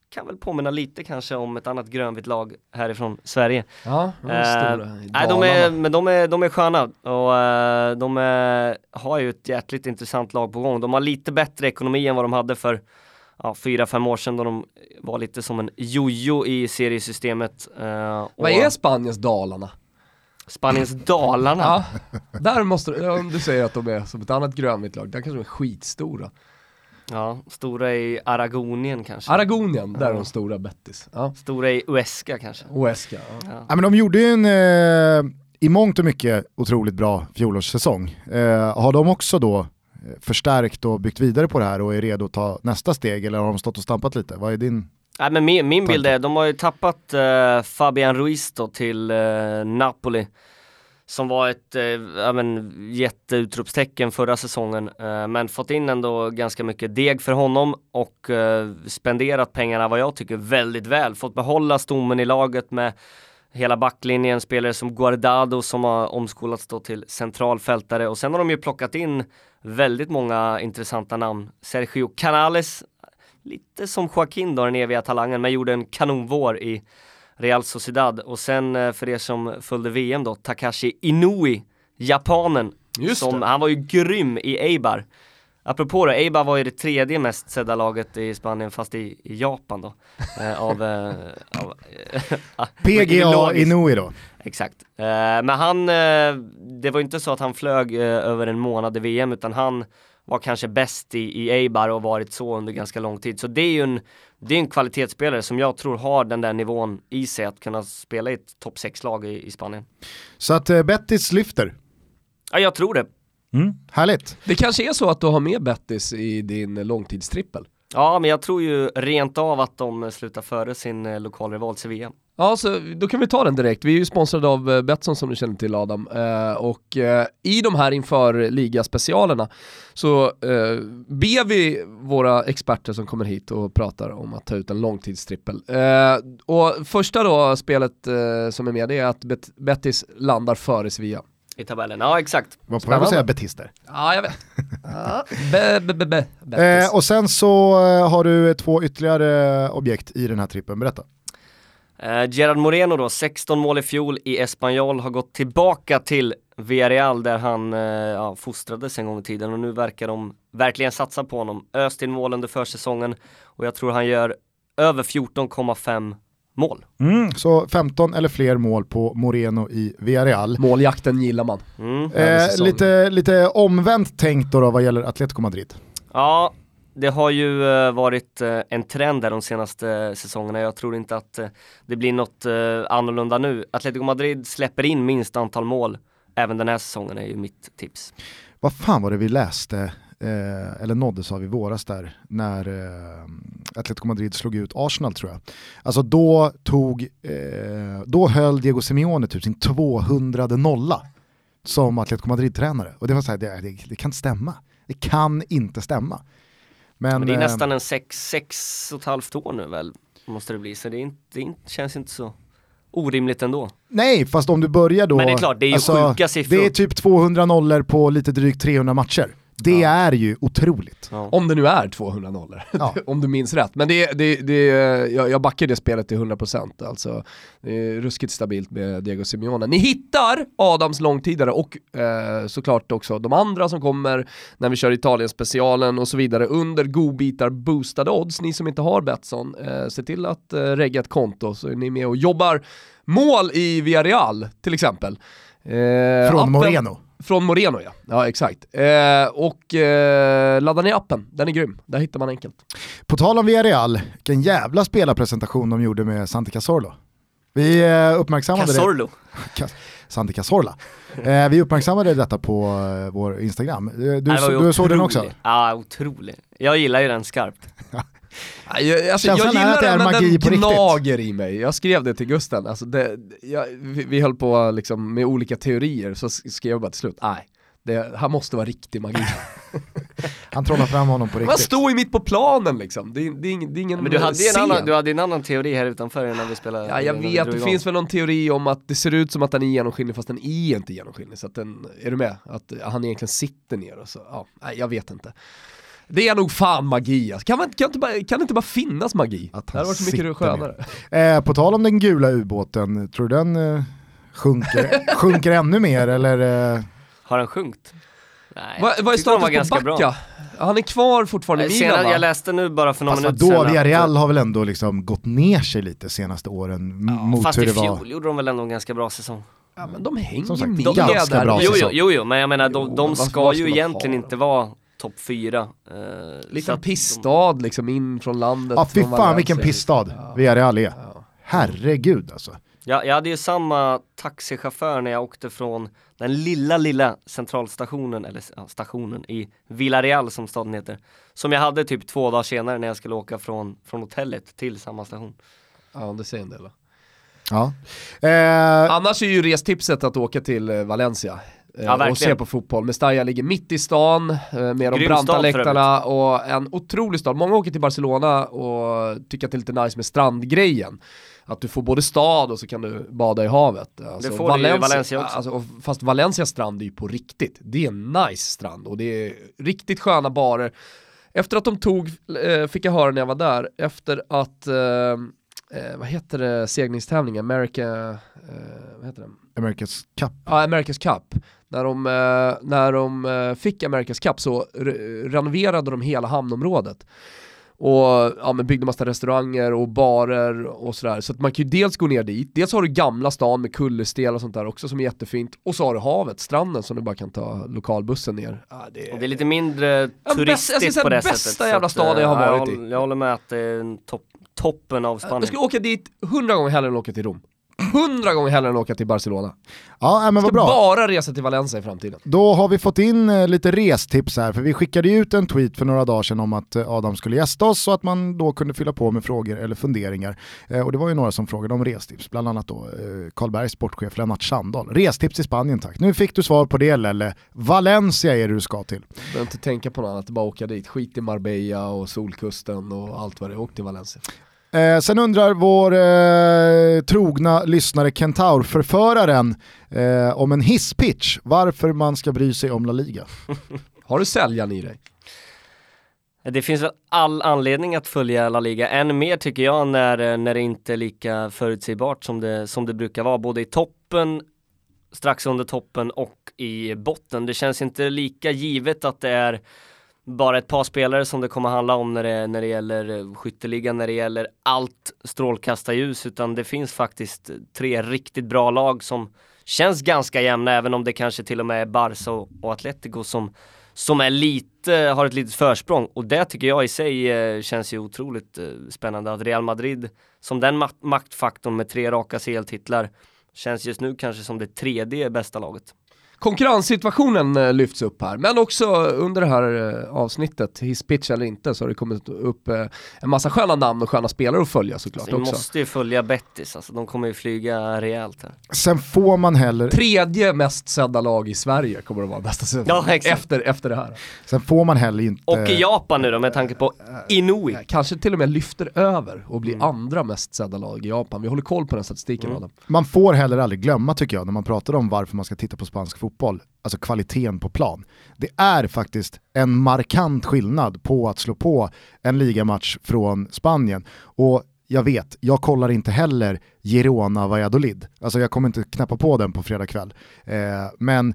Kan väl påminna lite kanske om ett annat grönvitt lag härifrån Sverige. Ja, de är Eh, stora. i Nej, de är, men de är, de är sköna och eh, de är, har ju ett jäkligt intressant lag på gång. De har lite bättre ekonomi än vad de hade för ja, fyra, fem år sedan då de var lite som en jojo i seriesystemet. eh, och Vad är Spaniens Dalarna? Spaniens Dalarna? Ja, där måste du, om du säger att de är som ett annat grönvitt lag, där kanske de är skitstora. Ja, stora i Aragonien kanske. Aragonien, där är de stora Bettis. Ja. stora i Uesca kanske. Oesca. Ja. Ja, men de gjorde ju en, eh, i mångt och mycket, otroligt bra fjolårssäsong. Eh, har de också då förstärkt och byggt vidare på det här och är redo att ta nästa steg eller har de stått och stampat lite? Vad är din? Nej men min, min bild är, de har ju tappat eh, Fabian Ruiz då till eh, Napoli. Som var ett eh, ja, men, jätteutropstecken förra säsongen. Eh, men fått in ändå ganska mycket deg för honom och eh, spenderat pengarna vad jag tycker väldigt väl. Fått behålla stommen i laget med hela backlinjen, spelare som Guardado som har omskolats då till centralfältare och sen har de ju plockat in väldigt många intressanta namn. Sergio Canales, lite som Joaquin då, den eviga talangen, men gjorde en kanonvår i Real Sociedad. Och sen eh, för er som följde VM då, Takashi Inui, japanen. Just som, det. Han var ju grym i Eibar. Apropå det, Eibar var ju det tredje mest sedda laget i Spanien, fast i, i Japan då. Eh, av, eh, av eh, PGA. Inui då. Exakt. Eh, men han, eh, det var ju inte så att han flög över en månad i VM utan han var kanske bäst i, i Eibar och varit så under ganska lång tid. Så det är ju en, det är en kvalitetsspelare som jag tror har den där nivån i sig att kunna spela i ett topp 6-lag i, i Spanien. Så att Bettis lyfter. Ja, jag tror det. Mm, härligt. Det kanske är så att du har med Bettis i din långtidstrippel? Ja, men jag tror ju rent av att de slutar före sin eh, lokalrival Sevilla. Ja, så då kan vi ta den direkt. Vi är ju sponsrade av eh, Betsson som du känner till Adam. Eh, och eh, i de här inför ligaspecialerna så eh, ber vi våra experter som kommer hit och pratar om att ta ut en långtidstrippel. Eh, och första då spelet eh, som är med det är att Bet- Bettis landar före Sevilla. I tabellen, ja exakt. Var på väg att säga betister. Ja, jag vet. Ja. Be, be, be. Eh, och sen så eh, har du två ytterligare objekt i den här trippen, berätta. Eh, Gerard Moreno då, 16 mål i fjol i Espanyol, har gått tillbaka till Villarreal där han eh, ja, fostrades en gång i tiden och nu verkar de verkligen satsa på honom. Öst in mål under försäsongen och jag tror han gör över 14,5 mål. Mm, så 15 eller fler mål på Moreno i Villarreal. Måljakten gillar man. Mm. Eh, lite, lite omvänt tänkt då, då vad gäller Atletico Madrid. Ja, det har ju eh, varit eh, en trend där de senaste eh, säsongerna. Jag tror inte att det blir något annorlunda nu. Atletico Madrid släpper in minst antal mål även den här säsongen är ju mitt tips. Vad fan var det vi läste, eh, eller nåddes av i våras där, när eh, Atletico Madrid slog ut Arsenal tror jag. Alltså då tog, eh, då höll Diego Simeone typ sin 200 nolla som Atletico Madrid-tränare. Och det var så här, det, det, det kan inte stämma. Det kan inte stämma. Men, Men det är eh, nästan en sex, sex och ett halvt år nu väl, måste det bli. Så det, inte, det inte, känns inte så orimligt ändå. Nej, fast om du börjar då... alltså, Men det är klart, det är ju sjuka siffror. Det är typ 200 nollor på lite drygt 300 matcher. Det Ja. är ju otroligt. Ja. Om det nu är 200 nollor, Ja. om du minns rätt. Men det, det, det, jag, jag backar det spelet till 100%. Alltså, det är ruskigt stabilt med Diego Simeone. Ni hittar Adams långtidare och eh, såklart också de andra som kommer när vi kör Italien-specialen och så vidare under godbitar boostade odds. Ni som inte har Betsson, eh, se till att eh, regga ett konto så är ni med och jobbar mål i Villarreal till exempel. Eh, Från appen- Moreno. Från Moreno ja, ja exakt. Eh, och eh, ladda ner appen, den är grym. Där hittar man enkelt. På tal om Villarreal, vilken jävla spelarpresentation de gjorde med Santi Cazorlo. Vi eh, uppmärksammade det. Cazorlo. Cas- Santi Cazorla. Eh, vi uppmärksammade detta på eh, vår Instagram. Eh, Du, Det ju du såg den också? Ja, otrolig. Jag gillar ju den skarpt. Jag, alltså, jag gillar att det är den, men magi den på riktigt. gnager i mig. Jag skrev det till Gusten, alltså det, jag, vi, vi höll på liksom med olika teorier, så skrev jag bara till slut, nej, det här måste vara riktig magi. Han trollar fram honom på Man riktigt. står ju mitt på planen liksom, det det det är ingen Men du hade, ju en scen. annan, du hade en annan teori här utanför när vi spelade. Ja, jag vet, det igång. finns väl någon teori om att det ser ut som att den är genomskinlig fast den är inte genomskinlig. Så att den, är du med? Att han egentligen sitter ner och så, ja, jag vet inte. Det är nog fan magi alltså. kan, man, kan, inte bara, kan det inte bara finnas magi? Att det hade varit så mycket skönare. Eh, på tal om den gula ubåten, tror du den eh, sjunker, sjunker ännu mer eller? Eh, Har han sjunkit? Nej, Vad, vad är status på ganska bra. Backa? Han är kvar fortfarande i Milan Senare, va? jag läste nu bara för några fast minuter sedan att- Villarreal har väl ändå liksom gått ner sig lite senaste åren m- mot Fast hur i det var. fjol gjorde de väl ändå en ganska bra säsong. Ja men de hänger Som sagt, med de- ganska där. bra Jo, jo, jo, jo, men jag menar de, Jo, de men ska ju egentligen inte vara topp fyra. Eh, Liten pissstad liksom in från landet. Ja fy fan Valencia. vilken pissstad Ja. Villarreal är. Ja. Herregud alltså. Jag, jag hade ju samma taxichaufför när jag åkte från den lilla, lilla centralstationen, eller ja, stationen i Villarreal som staden heter. Som jag hade typ två dagar senare när jag skulle åka från, från hotellet till samma station. Ja det säger en del. Ja. Eh, Annars är ju restipset att åka till eh, Valencia. Eh, Ja, och se på fotboll. Mestalla ligger mitt i stan eh, med de Grym branta stad för läktarna och en otrolig stad. Många åker till Barcelona och tycker att det är lite nice med strandgrejen. Att du får både stad och så kan du bada i havet. Alltså, får du ju i Valencia också. Alltså, fast Valencias strand är ju på riktigt. Det är en nice strand och det är riktigt sköna barer. Efter att de tog, eh, fick jag höra när jag var där, efter att, eh, vad heter det, segningstävlingen, America, eh, vad heter det? America's Cup. Ja, America's Cup. När de, eh, när de eh, fick America's Cup så re- renoverade de hela hamnområdet. Och ja, men byggde massa restauranger och barer och sådär. Så att man kan ju dels gå ner dit, dels har du gamla stan med kullersten och sånt där också som är jättefint. Och så har du havet, stranden som du bara kan ta lokalbussen ner. Ja, det Och det är lite mindre Ja, bäst- jag turistigt ska säga på det bästa sättet. jävla så att, staden jag har eh, varit jag, håller, jag håller med att det är en topp, toppen av Jag Spanien. skulle åka dit hundra gånger hellre än åka till Rom. Hundra gånger hellre än åka till Barcelona. Ja nej, men Jag vad bra. bara resa till Valencia i framtiden. Då har vi fått in eh, lite restips här, för vi skickade ju ut en tweet för några dagar sedan om att eh, Adam skulle gästa oss och att man då kunde fylla på med frågor eller funderingar. Eh, och det var ju några som frågade om restips, bland annat då eh, Karlbergs sportchef Lennart Sandahl. Restips i Spanien tack. Nu fick du svar på det Lelle. Valencia är det du ska till. Behöver inte tänka på något annat, bara åka dit. Skit i Marbella och Solkusten och allt vad det är. Åk till Valencia. Eh, sen undrar vår eh, trogna lyssnare Kentaur-förföraren eh, om en hisspitch, varför man ska bry sig om La Liga. Har du säljaren i dig? Det finns väl all anledning att följa La Liga, än mer tycker jag när, när det inte är lika förutsägbart som det, som det brukar vara, både i toppen, strax under toppen och i botten. Det känns inte lika givet att det är bara ett par spelare som det kommer handla om när det, när det gäller eh, skytteligan, när det gäller allt strålkastarljus, utan det finns faktiskt tre riktigt bra lag som känns ganska jämna, även om det kanske till och med är Barca och, och Atletico som som är lite, har ett litet försprång och det tycker jag i sig eh, känns ju otroligt eh, spännande att Real Madrid som den ma- maktfaktorn med tre raka CL-titlar känns just nu kanske som det tredje bästa laget. Konkurrenssituationen eh, lyfts upp här, men också under det här eh, avsnittet, hisspitch eller inte, så har det kommit upp eh, en massa sköna namn och sköna spelare att följa såklart Så vi också. måste ju följa Bettis, alltså de kommer ju flyga rejält här. Sen får man heller Tredje mest sedda lag i Sverige kommer det vara nästa säsong. Ja, exakt. efter, efter det här. Sen får man heller inte... Och i Japan nu då med tanke på Inui. Kanske till och med lyfter över och blir Mm. andra mest sedda lag i Japan. Vi håller koll på den statistiken Mm. Adam. Man får heller aldrig glömma tycker jag när man pratar om varför man ska titta på spansk fotboll, alltså kvaliteten på plan. Det är faktiskt en markant skillnad på att slå på en ligamatch från Spanien. Och jag vet, jag kollar inte heller Girona Valladolid. Alltså jag kommer inte knäppa på den på fredag kväll. Eh, men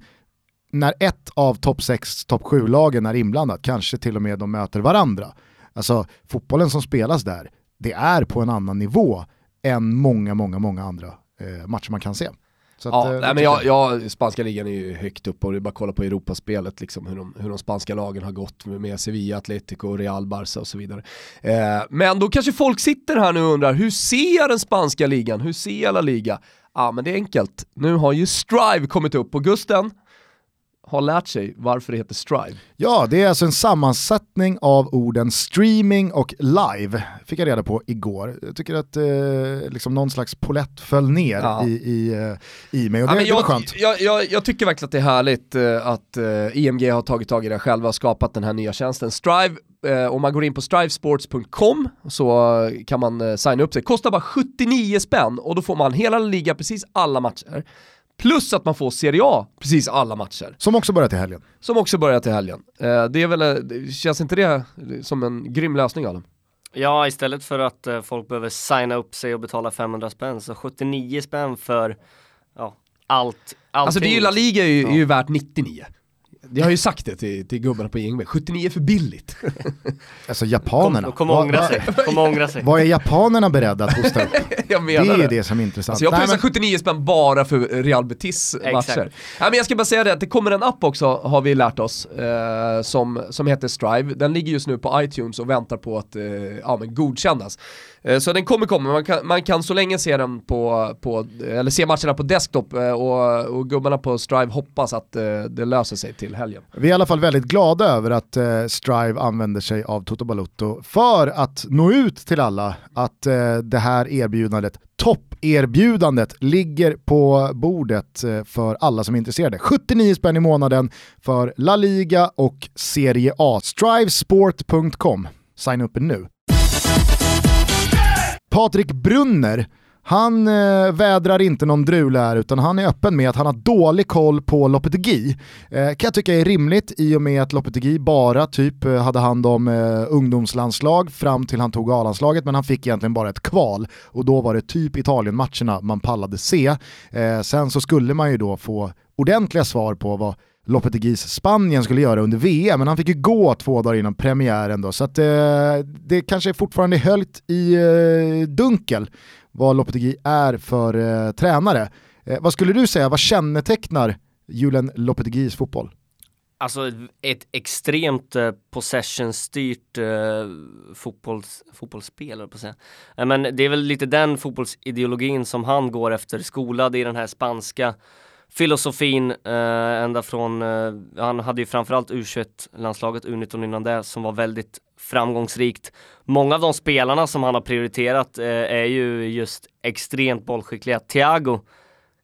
när ett av topp 6, topp 7-lagen är inblandat, kanske till och med de möter varandra. Alltså fotbollen som spelas där, det är på en annan nivå än många, många, många andra eh, matcher man kan se. Så att, Ja, eh, nej, men jag, jag, spanska ligan är ju högt upp och det är bara att kolla på Europaspelet, liksom, hur, de, hur de spanska lagen har gått med, med Sevilla, Atletico, Real, Barca och så vidare. Eh, men då kanske folk sitter här nu och undrar, hur ser jag den spanska ligan? Hur ser jag La Liga? Ja men det är enkelt, nu har ju Strive kommit upp och Gusten, har lärt sig varför det heter Strive. Ja, det är alltså en sammansättning av orden streaming och live, fick jag reda på igår. Jag tycker att eh, liksom någon slags polett föll ner Ja. i, i, eh, i mig och Ja, det, men det var skönt. jag, jag, jag tycker verkligen att det är härligt eh, att eh, IMG har tagit tag i det själva och skapat den här nya tjänsten. Strive, eh, om man går in på strivesports.com så kan man signa upp sig. Kostar bara 79 spänn och då får man hela liga, precis alla matcher. Plus att man får Serie A, precis alla matcher. Som också börjar till helgen. Som också börjar till helgen. Eh, det är väl, eh, känns inte det som en grym lösning Adam? Ja, istället för att eh, folk behöver signa upp sig och betala 500 spänn, så 79 spänn för ja, allt. Alltså det är ju, La allting. Liga är ju, Ja. är ju värt 99. Jag har ju sagt det till, till gubbarna på IMG, 79 är för billigt. Alltså Kom, japanerna. kommer Vad- ångra sig. Kommer ångra sig. Vad är japanerna beredda att hosta upp? jag Det menar är ju det som är intressant. Alltså jag pröjsar men- 79 spänn bara för Real Betis Exakt. matcher. Nej, men jag ska bara säga det, att det kommer en app också har vi lärt oss, eh, som, som heter Strive. Den ligger just nu på iTunes och väntar på att eh, ja, men godkännas. Eh, så den kommer komma, man kan, man kan så länge se den på, på eller se matcherna på desktop eh, och, och gubbarna på Strive hoppas att eh, det löser sig till helgen. Vi är i alla fall väldigt glada över att eh, Strive använder sig av Toto Balotto för att nå ut till alla att eh, det här erbjudandet, topperbjudandet, ligger på bordet eh, för alla som är intresserade. 79 spänn i månaden för La Liga och Serie A. Strivesport.com. Signa upp er nu. Patrik Brunner, han eh, vädrar inte någon drul här utan han är öppen med att han har dålig koll på Lopetegui. Eh, kan jag tycka är rimligt i och med att Lopetegui bara typ eh, hade hand om eh, ungdomslandslag fram till han tog A-landslaget men han fick egentligen bara ett kval och då var det typ Italien-matcherna man pallade se. Eh, sen så skulle man ju då få ordentliga svar på vad Lopeteguis Spanien skulle göra under VM, men han fick ju gå två dagar innan premiären då, så att eh, det kanske fortfarande är höljt i eh, dunkel vad Lopetegui är för eh, tränare. Eh, vad skulle du säga, vad kännetecknar Julen Lopeteguis fotboll? Alltså ett extremt eh, possession-styrt eh, fotbolls, fotbollsspel, höll jag på att säga. Eh, Men det är väl lite den fotbollsideologin som han går efter, skolad i den här spanska filosofin eh, ända från, eh, han hade ju framförallt U21-landslaget, U19 innan det, som var väldigt framgångsrikt. Många av de spelarna som han har prioriterat eh, är ju just extremt bollskickliga. Thiago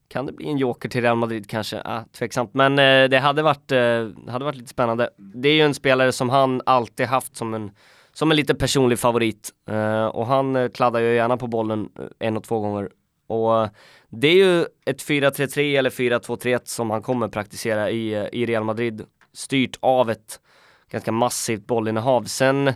kan det bli en joker till Real Madrid kanske? Ah, tveksamt, men eh, det hade varit, eh, hade varit lite spännande. Det är ju en spelare som han alltid haft som en, som en lite personlig favorit eh, och han eh, kladdar ju gärna på bollen eh, en och två gånger. Och eh, det är ju ett 4-3-3 eller 4-2-3-1 som han kommer praktisera i, eh, i Real Madrid, styrt av ett ganska massivt bollinnehav. Sen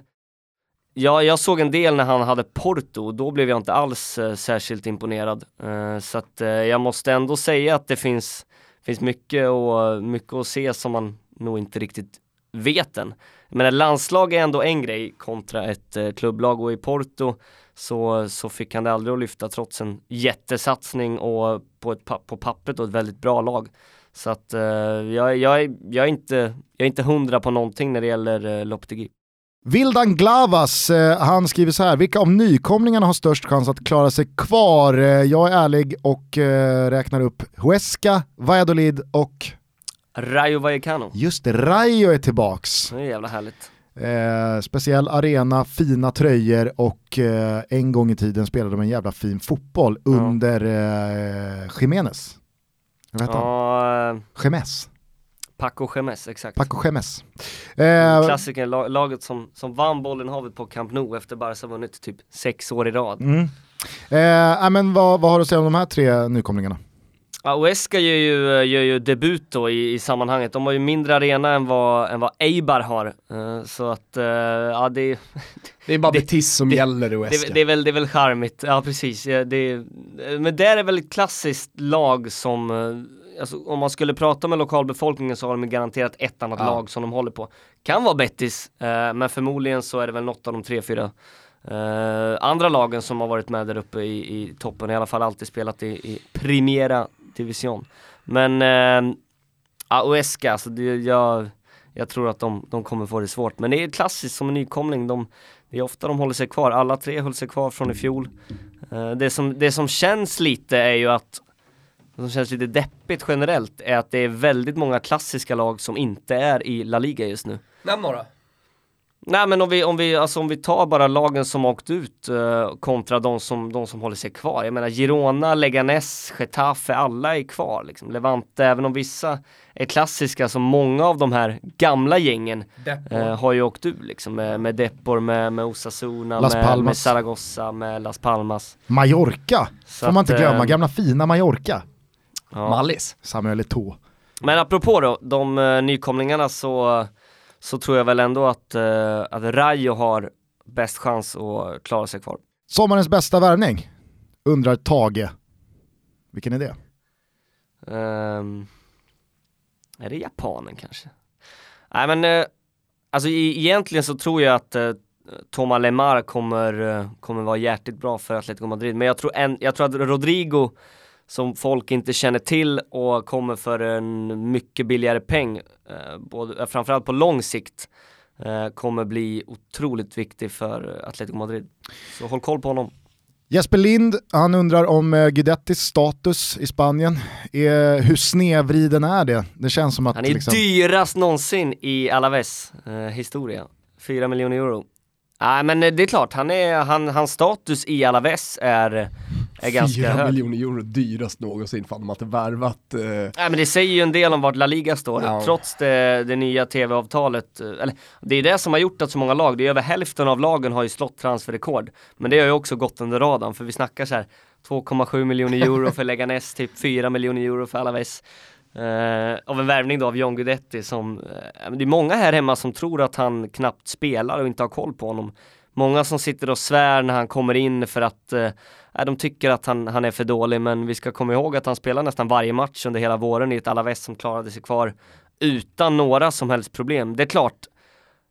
Ja, jag såg en del när han hade Porto och då blev jag inte alls eh, särskilt imponerad. Eh, så att eh, jag måste ändå säga att det finns, finns mycket, och, mycket att se som man nog inte riktigt vet än. Men ett landslag är ändå en grej kontra ett eh, klubblag och i Porto så, så fick han det aldrig att lyfta trots en jättesatsning och på, ett, på pappret och ett väldigt bra lag. Så att eh, jag, jag, jag, är inte, jag är inte hundra på någonting när det gäller eh, Lopetegui. Vildan Glavas, eh, han skriver så här, vilka av nykomlingarna har störst chans att klara sig kvar? Eh, jag är ärlig och eh, räknar upp Huesca, Valladolid och Rayo Vallecano. just det, Rayo är tillbaks. Det är jävla härligt. Speciell arena, fina tröjor och en gång i tiden spelade de en jävla fin fotboll under eh, Jiménez. Vad heter han? Ja, eh, Gemes. Paco Gemes, exakt. Paco Gemes. Eh, Klassiker, la- laget som, som vann bollinnehavet på Camp Nou efter Barca vunnit typ sex år i rad. mm. eh, men vad, vad har du att säga om de här tre nykomlingarna? Ja, Uesca gör ju, gör ju debut då i, i sammanhanget. De har ju mindre arena än vad, än vad Eibar har. Eh, så att, eh, ja det, Det är bara Det- Betis som det- gäller i det, Huesca. det, är väl, det är väl charmigt. Ja precis. Ja, det, men det är väl ett klassiskt lag som, eh, alltså, om man skulle prata med lokalbefolkningen så har de garanterat ett annat Ja. lag som de håller på. Kan vara Betis, eh, men förmodligen så är det väl något av de tre, fyra eh, andra lagen som har varit med där uppe i, i toppen, i alla fall alltid spelat i, i Primera Division. Men eh, ja, Uesca, alltså det, jag, jag tror att de, de kommer få det svårt. Men det är klassiskt som en nykomling, de, det är ofta de håller sig kvar. Alla tre höll sig kvar från i fjol. Eh, det, som, det som känns lite är ju att det som känns lite deppigt generellt är att det är väldigt många klassiska lag som inte är i La Liga just nu. Nämn några. Nej men om vi, om vi, alltså om vi tar bara lagen som åkt ut eh, kontra de som, de som håller sig kvar. Jag menar Girona, Leganes, Getafe, alla är kvar liksom. Levante, även om vissa är klassiska, så många av de här gamla gängen eh, har ju åkt ur liksom. Med, med Depor, med, med Osasuna, med, med Zaragoza, med Las Palmas. Mallorca, Så får man inte att, glömma, eh, gamla fina Mallorca. Ja. Mallis. Samuel Eto'o. Men apropå då, de uh, nykomlingarna så, så tror jag väl ändå att, uh, att Rayo har bäst chans att klara sig kvar. Sommarens bästa värvning, undrar Tage. Vilken är det? Ehm, är det japanen kanske? Nej men, uh, alltså e- egentligen så tror jag att uh, Thomas Lemar kommer, uh, kommer vara hjärtligt bra för Atletico Madrid. Men jag tror, en, jag tror att Rodrigo, som folk inte känner till och kommer för en mycket billigare peng, uh, både, framförallt på lång sikt, eh, kommer bli otroligt viktig för Atletico Madrid. Så håll koll på honom. Jesper Lind, han undrar om eh, Guidettis status i Spanien. Är, hur snedvriden är det? Det känns som att... Han är liksom, dyrast någonsin i Alaves eh, historia. 4 miljoner euro. Nej men eh, det är klart, han är, han, hans status i Alaves är, är ganska 4 hög. miljoner euro dyrast någonsin, fan de har inte värvat. Eh, Nej men det säger ju en del om vart La Liga står, Ja. trots det, det nya tv-avtalet. eh, Eller det är det som har gjort att så många lag, det är över hälften av lagen har ju slått transferrekord. Men det har ju också gått under radarn, för vi snackar så här 2,7 miljoner euro för Leganes, typ 4 miljoner euro för Alaves. Eh, av en värvning då av John Guidetti som, eh, det är många här hemma som tror att han knappt spelar och inte har koll på honom. Många som sitter och svär när han kommer in för att eh, de tycker att han, han är för dålig men vi ska komma ihåg att han spelar nästan varje match under hela våren i ett Alaves som klarade sig kvar utan några som helst problem. Det är klart,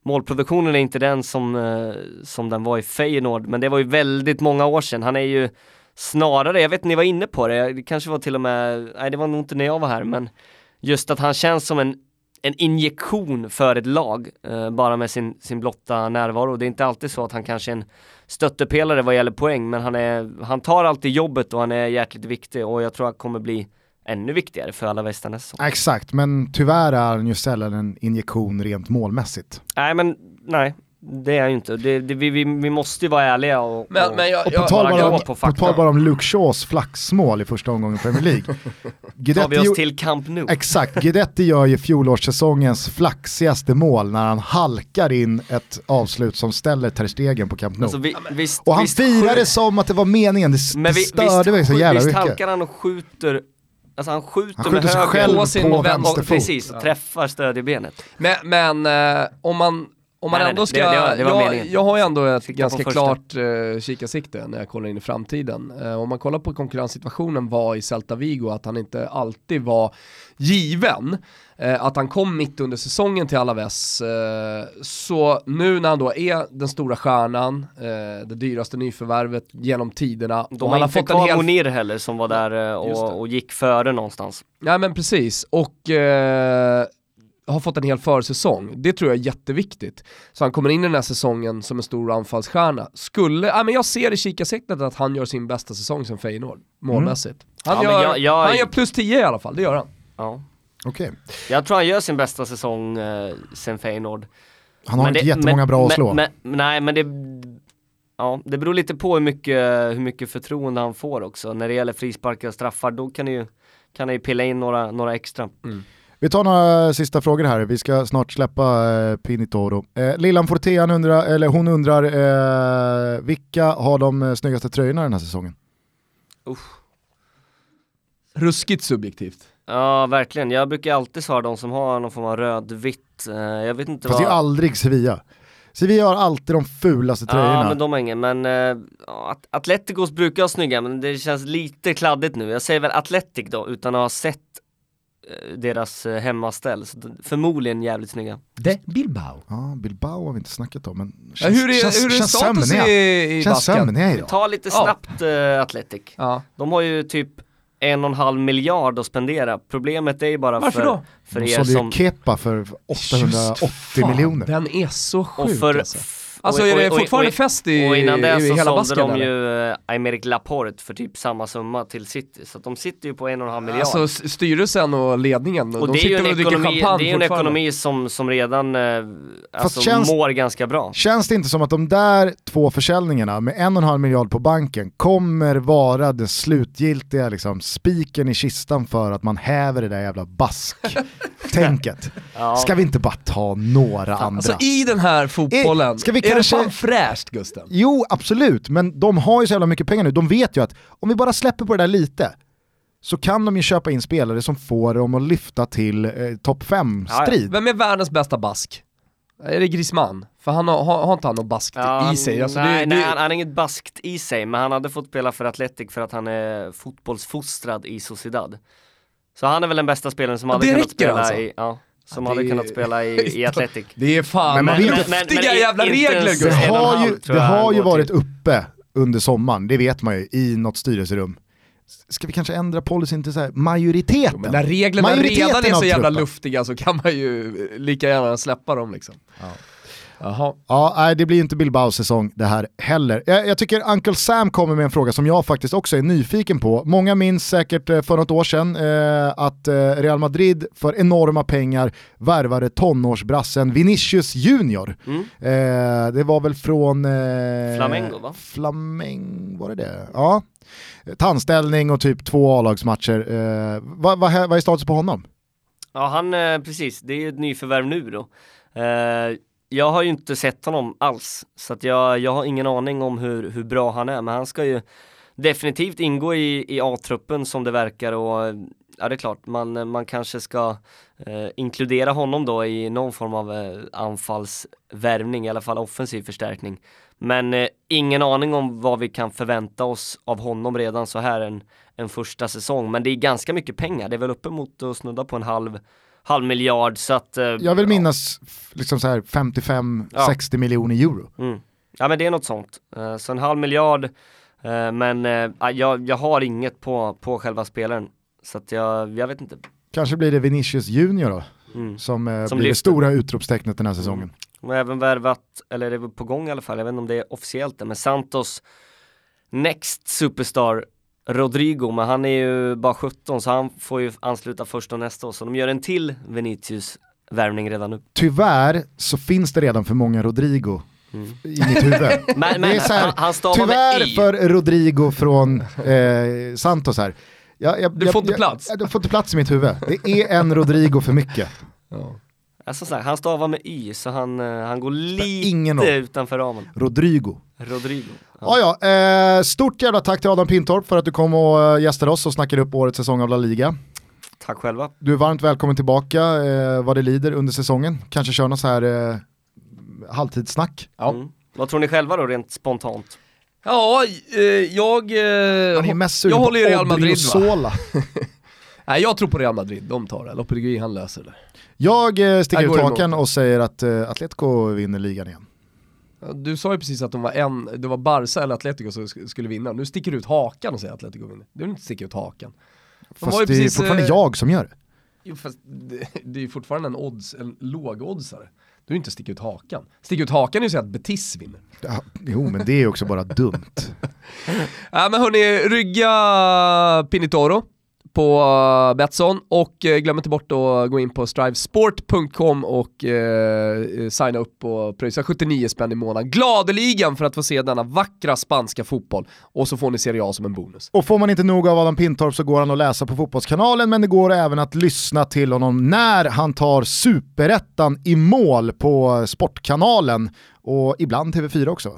målproduktionen är inte den som, eh, som den var i Feyenoord men det var ju väldigt många år sedan. Han är ju snarare, jag vet ni var inne på det, det kanske var till och med, nej det var nog inte när jag var här men just att han känns som en en injektion för ett lag, eh, bara med sin, sin blotta närvaro. Det är inte alltid så att han kanske är en stöttepelare vad gäller poäng, men han, är, han tar alltid jobbet och han är hjärtligt viktig och jag tror att han kommer bli ännu viktigare för alla västar nästa säsong. Exakt, men tyvärr är han ju sällan en injektion rent målmässigt. Nej men, nej. Det är han ju inte. Det, det, vi, vi, vi måste ju vara ärliga och, Men, och men jag, Och på jag, tal, bara om, på på tal bara om Luke Shaws flaxmål i första omgången i Premier League. tar Guidetti, vi oss till Camp Nou. exakt, Guidetti gör ju fjolårssäsongens flaxigaste mål när han halkar in ett avslut som ställer Ter Stegen på Camp Nou. Alltså, vi, visst, och han visst det som att det var meningen, det, Men det vi, störde mig så jävla visst mycket. halkar han och skjuter Alltså han skjuter, Han skjuter med höger själv på på sin och vän- vänster och fot. Precis, och träffar stödjebenet. men, men eh, om man om man Nej, ändå ska, det- det jag, jag har ju ändå ett Sikta ganska klart eh, kikarsikte när jag kollar in i framtiden. Eh, om man kollar på konkurrenssituationen var i Celta Vigo, att han inte alltid var given. Eh, att han kom mitt under säsongen till Alaves. Eh, så nu när han då är den stora stjärnan, eh, det dyraste nyförvärvet genom tiderna. De har han inte fått kvar hel Monir heller som var där eh, och, och gick före någonstans. Nej men precis, och eh, har fått en hel försäsong. Det tror jag är jätteviktigt. Så han kommer in i den här säsongen som en stor anfallsstjärna. Skulle, ja men jag ser i kikarsiktet att han gör sin bästa säsong som Feyenoord, målmässigt. Han, Ja, gör, jag- jag- han gör plus 10 i alla fall, det gör han. Ja. Okej. Jag tror han gör sin bästa säsong eh, sen Feyenoord. Han har Men inte det- jättemånga men, bra att slå. Men, nej men det, ja, det beror lite på hur mycket, hur mycket förtroende han får också. När det gäller frisparkar och straffar, då kan det ju, kan han ju pilla in några, några extra. Vi tar några sista frågor här, vi ska snart släppa eh, Pinitoro. Eh, Lillan Fortean undrar, eller hon undrar, eh, vilka har de eh, snyggaste tröjorna den här säsongen? Ruskigt subjektivt. Ja verkligen, jag brukar alltid svara de som har någon form av rödvitt. Eh, jag vet inte Fast det vad... är aldrig Sevilla. Sevilla har alltid de fulaste tröjorna. Ja men de har ingen, men uh, Atleticos brukar ha snygga men det känns lite kladdigt nu. Jag säger väl Atletic då utan att ha sett deras uh, hemmaställ. Så förmodligen jävligt snygga. De Bilbao. Ja, Bilbao har vi inte snackat om, men Ja, känns, hur är, känns, hur är känns status sömniga. i, i Känns sömniga idag. Ta lite Ja. snabbt uh, Atletic. Ja. De har ju typ en och en halv miljard att spendera. Problemet är ju bara Varför för, då? för De er sålde som... ju Kepa för 880 Just fan, miljoner. Den är så sjuk Och för, alltså. Alltså Och- är det och- och- fortfarande och- fest i, Och innan det i så hela sålde basken de eller? ju eh, Aymeric Laporte för typ samma summa till City. Så att de sitter ju på en och en halv miljard. Alltså styrelsen och ledningen, och de det sitter en och dricker ekonomi, champagne det är ju en fortfarande. ekonomi som, som redan eh, alltså, känns- mår ganska bra. Känns det inte som att de där två försäljningarna med en och en halv miljard på banken kommer vara den slutgiltiga liksom, spiken i kistan för att man häver det där jävla bask-tänket? Ja. Ska vi inte bara ta några andra? Alltså i den här fotbollen, Eh, ska vi är kanske- det fan fräscht Gusten? Jo, absolut, men de har ju så jävla mycket pengar nu. De vet ju att om vi bara släpper på det där lite så kan de ju köpa in spelare som får dem att lyfta till eh, topp Ja, 5-strid. Vem är världens bästa bask? Är det Griezmann? För han har, har, har inte han något baskt Ja, i sig? Alltså, nej, det, nej det, han, han har inget baskt i sig, men han hade fått spela för Atletic för att han är fotbollsfostrad i Sociedad. Så han är väl den bästa spelaren som Ja, hade kunnat spela alltså? i, ja, som Ja, hade det- kunnat spela i, i Atletic. det är fan Men man men, häftiga inte- men- men jävla inte regler Det har ju, det har ju varit till. uppe under sommaren, det vet man ju, i något styrelserum. Ska vi kanske ändra policyn till så här, majoriteten? Men när reglerna Majoriteten redan är så jävla truppen. luftiga så kan man ju lika gärna släppa dem liksom. Jaha. Ja, nej, det blir inte Bilbaos säsong det här heller. Jag, jag tycker Uncle Sam kommer med en fråga som jag faktiskt också är nyfiken på. Många minns säkert eh, för något år sedan eh, att eh, Real Madrid för enorma pengar värvade tonårsbrassen Vinicius Junior. Mm. Eh, det var väl från... Eh, Flamengo, va? Flamengo, var det det? Ja. Tandställning och typ två A-lagsmatcher. Eh, vad, vad, vad är status på honom? Ja han, eh, precis, det är ett nyförvärv nu då. Jag har ju inte sett honom alls, så att jag, jag har ingen aning om hur, hur bra han är, men han ska ju definitivt ingå i, i A-truppen som det verkar och ja det är klart, man, man kanske ska eh, inkludera honom då i någon form av eh, anfallsvärvning, i alla fall offensiv förstärkning. Men eh, ingen aning om vad vi kan förvänta oss av honom redan så här en, en första säsong. Men det är ganska mycket pengar, det är väl uppemot att snudda på en halv, halv miljard så att... eh, Jag vill ja. minnas liksom så här 55-60 miljoner euro. Mm. Ja men det är något sånt. Eh, så en halv miljard, eh, men eh, jag, jag har inget på, på själva spelaren. Så att jag, jag vet inte. Kanske blir det Vinicius Junior då, Mm. som, eh, Som blir det stora utropstecknet den här säsongen. De har även värvat, eller det är på gång i alla fall, jag vet inte om det är officiellt men Santos Next Superstar Rodrigo, men han är ju bara 17 så han får ju ansluta först och nästa år. Så de gör en till Vinicius värvning redan nu. Tyvärr så finns det redan för många Rodrigo i mitt huvud. Men, det är men så här, han, han tyvärr för Rodrigo från eh, Santos här. Jag, jag, Du jag- får inte jag- plats. Jag, du får inte plats i mitt huvud. Det är en Rodrigo för mycket. Alltså så här, han stavar med Y så han, eh, han går lite utanför ramen. Rodrigo. Rodrigo. Ja, ja, eh, stort jävla tack till Adam Pintorp för att du kom och eh, gästade oss och snackade upp årets säsong av La Liga. Tack själva. Du är varmt välkommen tillbaka eh, vad det lider under säsongen. Kanske kör något så här eh, halvtidssnack. Ja. Mm. Vad tror ni själva då rent spontant? Ja, eh, jag, eh, är mest jag håller ju Real Madrid va? Nej jag tror på Real Madrid, de tar det. Lopetegui han löser det. Jag eh, sticker ut emot. och säger att eh, Atletico vinner ligan igen. Du sa ju precis att de var en, det var Barca eller Atletico som sk- skulle vinna. Nu sticker du ut hakan och säger att Atletico vinner. Du vill inte sticka ut hakan. De Fast det är precis, fortfarande eh, jag som gör det. Jo fast det, det är fortfarande en odds, en lågoddsare. Du vill inte sticka ut hakan. Sticka ut hakan är ju så att Betis vinner. Ja, jo men det är ju också bara dumt. Ja men hörni, rygga Pinitoro på uh, Betsson och uh, glöm inte bort att gå in på strivesport.com och uh, signa upp och pröjsa 79 spänn i månaden gladeligen för att få se denna vackra spanska fotboll och så får ni Serie A som en bonus. Och får man inte nog av Adam Pintorp så går han att läsa på Fotbollskanalen men det går även att lyssna till honom när han tar superettan i mål på Sportkanalen och ibland TV4 också.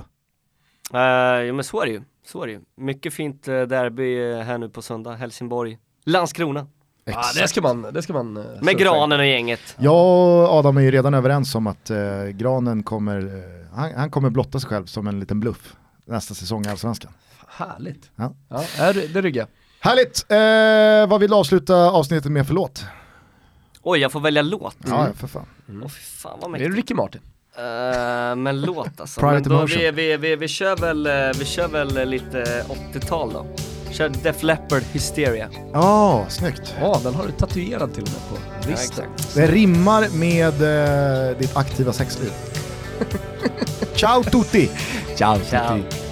Uh, ja men så är det ju. Så är det ju. Mycket fint eh, derby eh, här nu på söndag. Helsingborg. Landskrona. Ja, det ska man, det ska man uh, Med Granen och gänget. Jag och Adam är ju redan överens om att eh, Granen kommer, eh, han, han kommer blotta sig själv som en liten bluff nästa säsong i Allsvenskan. Härligt. Ja. Ja, är- det ryggar. Härligt! Eh, vad vill du avsluta avsnittet med för låt? Oj, jag får välja låt. Ja, ja, för fan. Åh fy fan vad Det är mäktigt. Ricky Martin. Eh, men låt alltså. Private men då vi, vi, vi, vi, kör väl, eh, vi kör väl lite 80-tal då. Kör Def Leppard Hysteria. Ja, snyggt. Ja, den har du tatuerad till och med på Ja, vristen. exakt. Det rimmar med eh, ditt aktiva sexliv. Ciao tutti! Ciao Ciao. tutti.